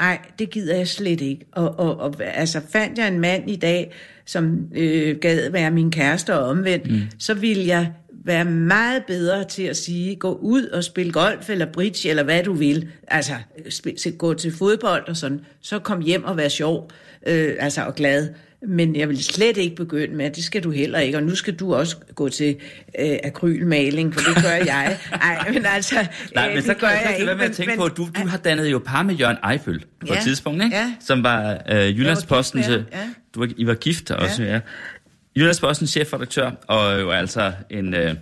ej, det gider jeg slet ikke. Og, og, og altså, fandt jeg en mand i dag, som øh, gad være min kæreste og omvendt, mm. så ville jeg være meget bedre til at sige, gå ud og spille golf eller bridge, eller hvad du vil. Altså, spil, gå til fodbold og sådan. Så kom hjem og være sjov, øh, altså og glad. Men jeg vil slet ikke begynde med, at det skal du heller ikke. Og nu skal du også gå til øh, akrylmaling, for det gør jeg. *laughs* Nej, men altså, Nej, øh, men så det gør jeg, jeg ikke være med at tænke men- på, du, du har dannet jo par med Jørgen Eifel på Ja, et tidspunkt, ikke? ja. Som var øh, Jyllandsposten til... med ham, Du var, I var gift også, ja. Jyllandsposten chefredaktør, og jo altså en, øh,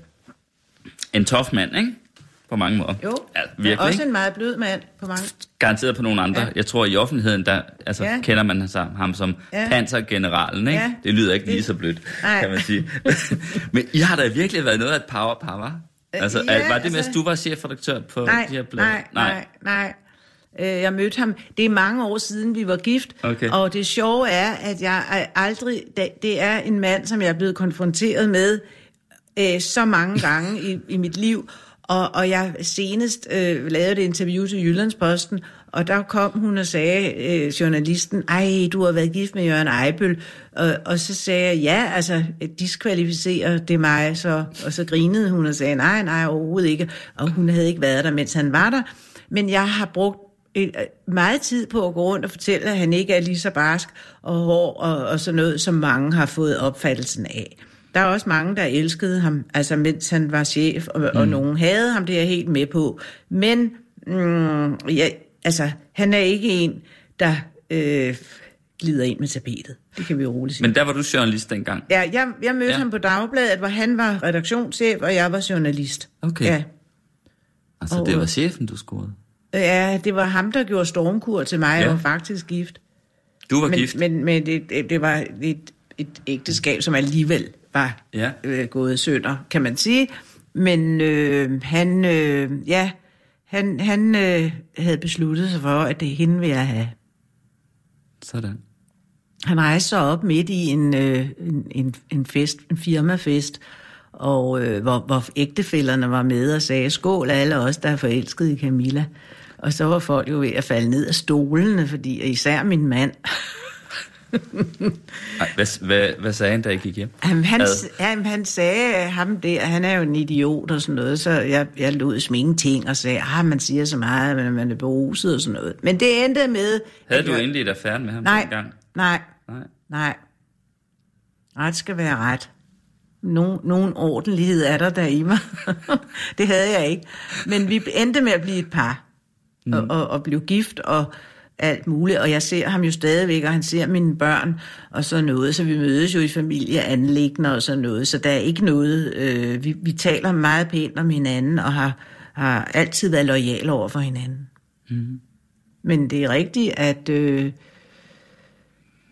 en tof mand, ikke? På mange måder. Jo, ja, virkelig, også ikke? en meget blød mand på mange. Garanteret på nogle andre. Ja. Jeg tror, i offentligheden, der altså, Ja. kender man ham, ham som Ja. pansergeneralen, ikke? Ja. Det lyder ikke lige så blødt, Nej. kan man sige. *laughs* Men I har da virkelig været noget af et powerpar, var? Øh, Altså, ja, var det, mens altså- du var chefredaktør på Nej, de her blade? nej, nej, nej. Øh, Jeg mødte ham, det er mange år siden, vi var gift, Okay. og det sjove er, at jeg aldrig, det- er en mand, som jeg er blevet konfronteret med øh, så mange *laughs* gange i, i mit liv, og, og jeg senest øh, lavede et interview til Jyllandsposten, og der kom hun og sagde, øh, journalisten, ej, du har været gift med Jørgen Eibøl, og, og så sagde jeg, ja, altså, diskvalificerer det mig, så, og så grinede hun og sagde, nej, nej, overhovedet ikke, og hun havde ikke været der, mens han var der, men jeg har brugt meget tid på at gå rundt og fortælle, at han ikke er lige så barsk og hård og, og sådan noget, som mange har fået opfattelsen af. Der er også mange, der elskede ham, altså mens han var chef, og, mm. og nogen havde ham, det er jeg helt med på. Men mm, ja, altså, han er ikke en, der øh, glider ind med tapetet. Det kan vi jo roligt sige. Men der var du journalist dengang. Ja, jeg, jeg mødte ja. Ja. ham på Dagbladet, hvor han var redaktionschef, og jeg var journalist. Okay. Ja. Altså, Og- det var chefen, du scorede. Ja, det var ham, der gjorde stormkur til mig, ja. Jeg var faktisk gift. Du var men, gift. Men, men det, det, var et, et ægteskab, som alligevel var Ja. øh, gået sønder, kan man sige. Men øh, han, øh, ja, han, han øh, havde besluttet sig for, at det er hende vil jeg have. Sådan. Han rejste sig op midt i en, øh, en, en, en fest, en firmafest, og øh, hvor, hvor ægtefælderne var med og sagde, skål alle os, der er forelsket i Camilla. Og så var folk jo ved at falde ned af stolene, fordi især min mand, Ej, hvad, hvad, hvad sagde han, da I gik hjem? Han, han, Ad. han, sagde ham der, han er jo en idiot og sådan noget, så jeg, jeg lod sminke ting og sagde, ah, man siger så meget, men man er beruset og sådan noget. Men det endte med... Havde du jeg- egentlig et affære med ham Nej, dengang? nej, Nej. nej. Ret skal være ret. Nogen, nogen ordentlighed er der der i mig. *laughs* det havde jeg ikke. Men vi endte med at blive et par. Mm. Og, og, og blive gift og alt muligt. Og jeg ser ham jo stadigvæk, og han ser mine børn og sådan noget. Så vi mødes jo i familieanlæggende og sådan noget. Så der er ikke noget... Øh, vi, vi taler meget pænt om hinanden og har, har altid været lojale over for hinanden. Mm. Men det er rigtigt, at... Øh,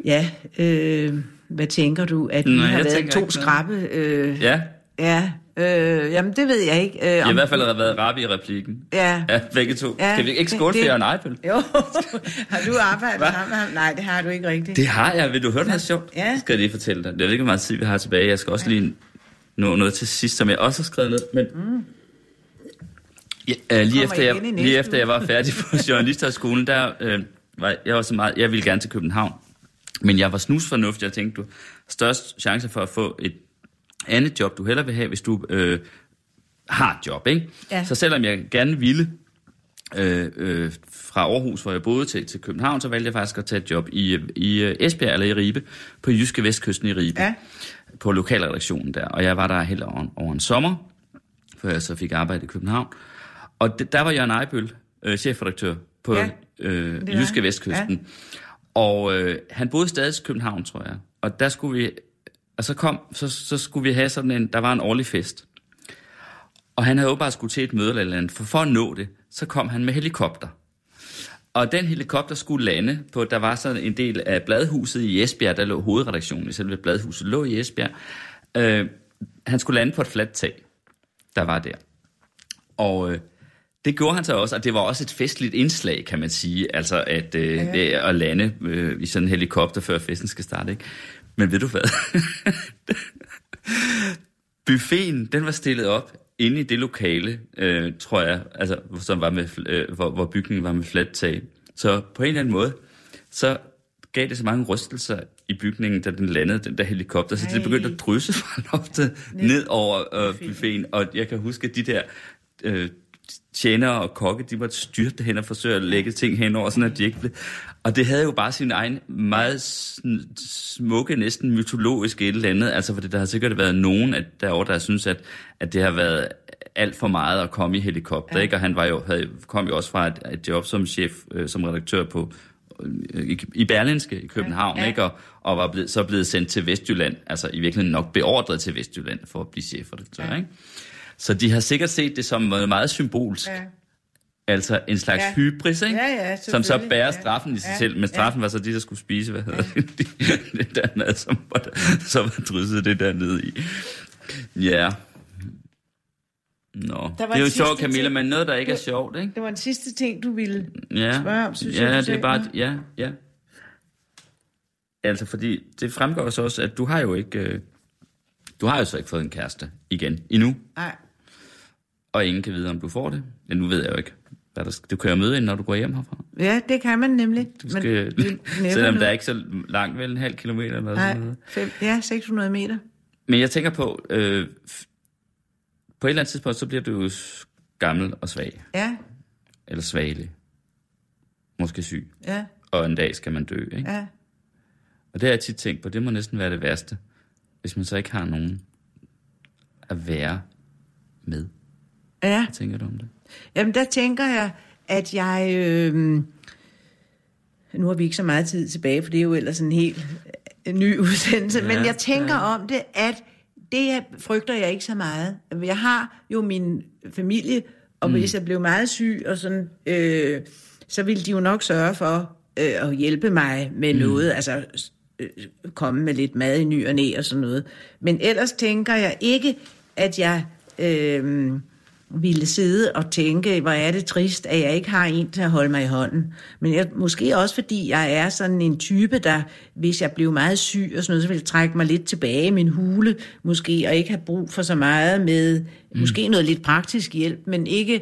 ja, øh, hvad tænker du? At vi Nej, har jeg været to skrappe... Øh, Ja, Ja, øh, jamen det ved jeg ikke. Øh, Jeg har i hvert fald været rap i replikken. Ja. Ja, begge to. Ja, Skal vi ikke det- skåle det- for en Ejbøl? *laughs* Jo, har du arbejdet sammen med ham? Nej, det har du ikke rigtigt. Det har jeg. Vil du høre noget sjovt? Ja. Det skal jeg lige fortælle dig. Jeg ved ikke, meget tid vi har tilbage. Jeg skal også lige nå noget til sidst, som jeg også har skrevet ned. Men mm. ja, øh, lige, efter jeg, i lige efter jeg var færdig på *laughs* journalisterskolen, der øh, var jeg var så meget, jeg ville gerne til København. Men jeg var snusfornuftig, jeg tænkte, du størst chance for at få et andet job, du hellere vil have, hvis du øh, har et job, ikke? Ja. Så selvom jeg gerne ville øh, øh, fra Aarhus, hvor jeg boede, til, til København, så valgte jeg faktisk at tage et job i, i øh, Esbjerg eller i Ribe, på Jyske Vestkysten i Ribe, Ja. på lokalredaktionen der. Og jeg var der helt over, over en sommer, før jeg så fik arbejde i København. Og det, der var Jørgen Ejbøl, øh, chefredaktør på Ja, øh, Jyske. Vestkysten. Ja. Og øh, han boede stadig i København, tror jeg. Og der skulle vi, og så kom, så, så skulle vi have sådan en, der var en årlig fest. Og han havde bare skulle til et møde eller et eller andet, for for at nå det, så kom han med helikopter. Og den helikopter skulle lande på, der var sådan en del af bladhuset i Esbjerg, der lå hovedredaktionen i selve bladhuset, lå i Esbjerg. Øh, han skulle lande på et fladt tag, der var der. Og øh, det gjorde han så også, og det var også et festligt indslag, kan man sige, altså at, øh, ja. at lande øh, i sådan en helikopter, før festen skal starte. Ikke? Men ved du hvad? *laughs* Buffeten, den var stillet op inde i det lokale, øh, tror jeg, altså, som var med, øh, hvor, hvor bygningen var med fladt tag. Så på en eller anden måde, så gav det så mange rystelser i bygningen, da den landede, den der helikopter, så det Ej. begyndte at drysse fra loftet ned over øh, buffeten. Og jeg kan huske, at de der øh, tjenere og kokke, de måtte styrte hen og forsøge at lægge ting henover, sådan at de ikke blev... Og det havde jo bare sin egen meget smukke, næsten mytologiske et eller andet, altså fordi der har sikkert været nogen at derovre, der synes, at, at det har været alt for meget at komme i helikopter, ja. ikke? Og han var jo, havde, kom jo også fra et, et job som chef, øh, som redaktør på øh, i, i Berlinske i København, ja, Ja, ikke? Og, og var blevet, så blevet sendt til Vestjylland, altså i virkeligheden nok beordret til Vestjylland for at blive chefredaktør. Ja. ikke? Så de har sikkert set det som noget meget symbolsk. Ja. Altså en slags ja. Ja. hybris, ikke? Ja, ja, som så bærer Ja. straffen i sig Ja. selv. Men straffen var så de, der skulle spise, hvad hedder det, *laughs* det der mad, som var, så var drysset det der nede i. Ja. Nå, det Der var er jo sjovt, Camilla, ting. men noget, der ikke er Det- sjovt, ikke? Det var en sidste ting, du ville Ja, spørge om, synes jeg, ja det er bare, ja, ja. Altså, fordi det fremgår også, også, at du har jo ikke, øh, du har jo så ikke fået en kæreste igen endnu, Nej, og ingen kan vide, om du får det. Ja, nu ved jeg jo ikke, hvad der. Du kan jo møde hende, når du går hjem herfra. ja, det kan man nemlig. Du skal, never *laughs* selvom der er ikke så langt, vel en halv kilometer eller sådan Nej, noget. fem, ja, 600 meter. Men jeg tænker på, øh, på et eller andet tidspunkt, så bliver du jo gammel og svag. Ja, Eller svagelig. Måske syg. ja, Og en dag skal man dø, ikke? ja. Og det har jeg tit tænkt på, det må næsten være det værste, hvis man så ikke har nogen at være med. Ja, Hvad tænker du om det? jamen der tænker jeg, at jeg... Øh, nu har vi ikke så meget tid tilbage, for det er jo ellers en helt øh, ny *laughs* udsendelse, Ja, men jeg tænker ja. om det, at det jeg frygter jeg ikke så meget. Jeg har jo min familie, og hvis jeg blev meget syg, og sådan, øh, så ville de jo nok sørge for øh, at hjælpe mig med mm. noget, altså øh, komme med lidt mad i ny og næ og sådan noget. Men ellers tænker jeg ikke, at jeg øh, ville sidde og tænke, hvor er det trist, at jeg ikke har en til at holde mig i hånden. Men jeg, måske også fordi jeg er sådan en type, der hvis jeg blev meget syg og sådan noget, så ville trække mig lidt tilbage i min hule, måske, og ikke have brug for så meget med, mm. måske noget lidt praktisk hjælp, men ikke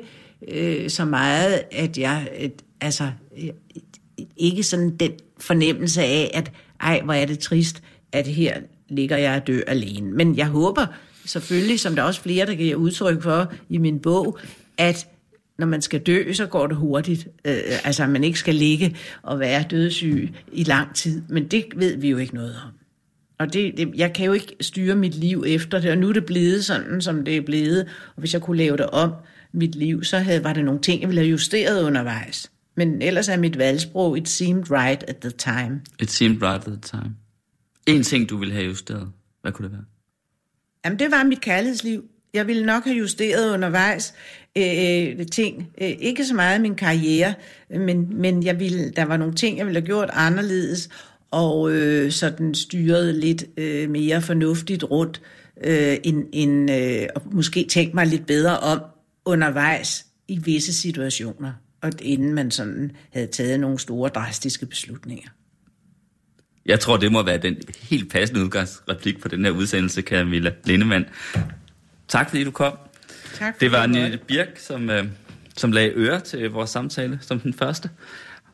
øh, så meget, at jeg, et, altså, ikke sådan den fornemmelse af, at ej, hvor er det trist, at her ligger jeg og dør alene. Men jeg håber selvfølgelig, som der er også flere, der giver udtryk for i min bog, at når man skal dø, så går det hurtigt. Øh, altså, at man ikke skal ligge og være dødssyg i lang tid. Men det ved vi jo ikke noget om. Og det, det, jeg kan jo ikke styre mit liv efter det, og nu er det blevet sådan, som det er blevet. Og hvis jeg kunne lave det om, mit liv, så havde, var det nogle ting, jeg ville have justeret undervejs. Men ellers er mit valgsprog, it seemed right at the time. It seemed right at the time. En ting, du ville have justeret. Hvad kunne det være? Jamen, det var mit kærlighedsliv. Jeg ville nok have justeret undervejs øh, øh, ting. Øh, ikke så meget min karriere, men, men jeg ville, der var nogle ting, jeg ville have gjort anderledes, og øh, sådan styret lidt øh, mere fornuftigt rundt øh, end, end, øh, og måske tænkt mig lidt bedre om undervejs i visse situationer, og inden man sådan havde taget nogle store drastiske beslutninger. Jeg tror, det må være den helt passende udgangsreplik på den her udsendelse, Camilla Lindemann. Tak fordi du kom. Tak for Det var Nille Birk, som, øh, som lagde øre til vores samtale som den første,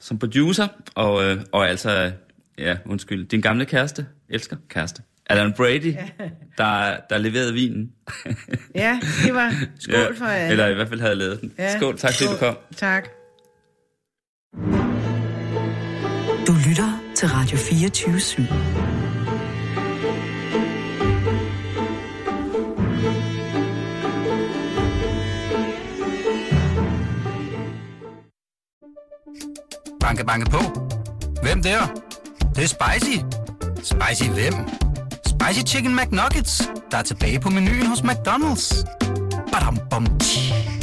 som producer, og, øh, og altså, ja, undskyld, din gamle kæreste, elsker kæreste, Alan Brady, der, der leverede vinen. Ja, det var skål for alle. Eller i hvert fald havde lavet den. Ja, Skål, tak fordi du kom. Tak. Du lytter til Radio 24 /7. Banke, banke på. Hvem der? Det, det er spicy. Spicy hvem? Spicy Chicken McNuggets, der er tilbage på menuen hos McDonald's. Badum, bom, tji.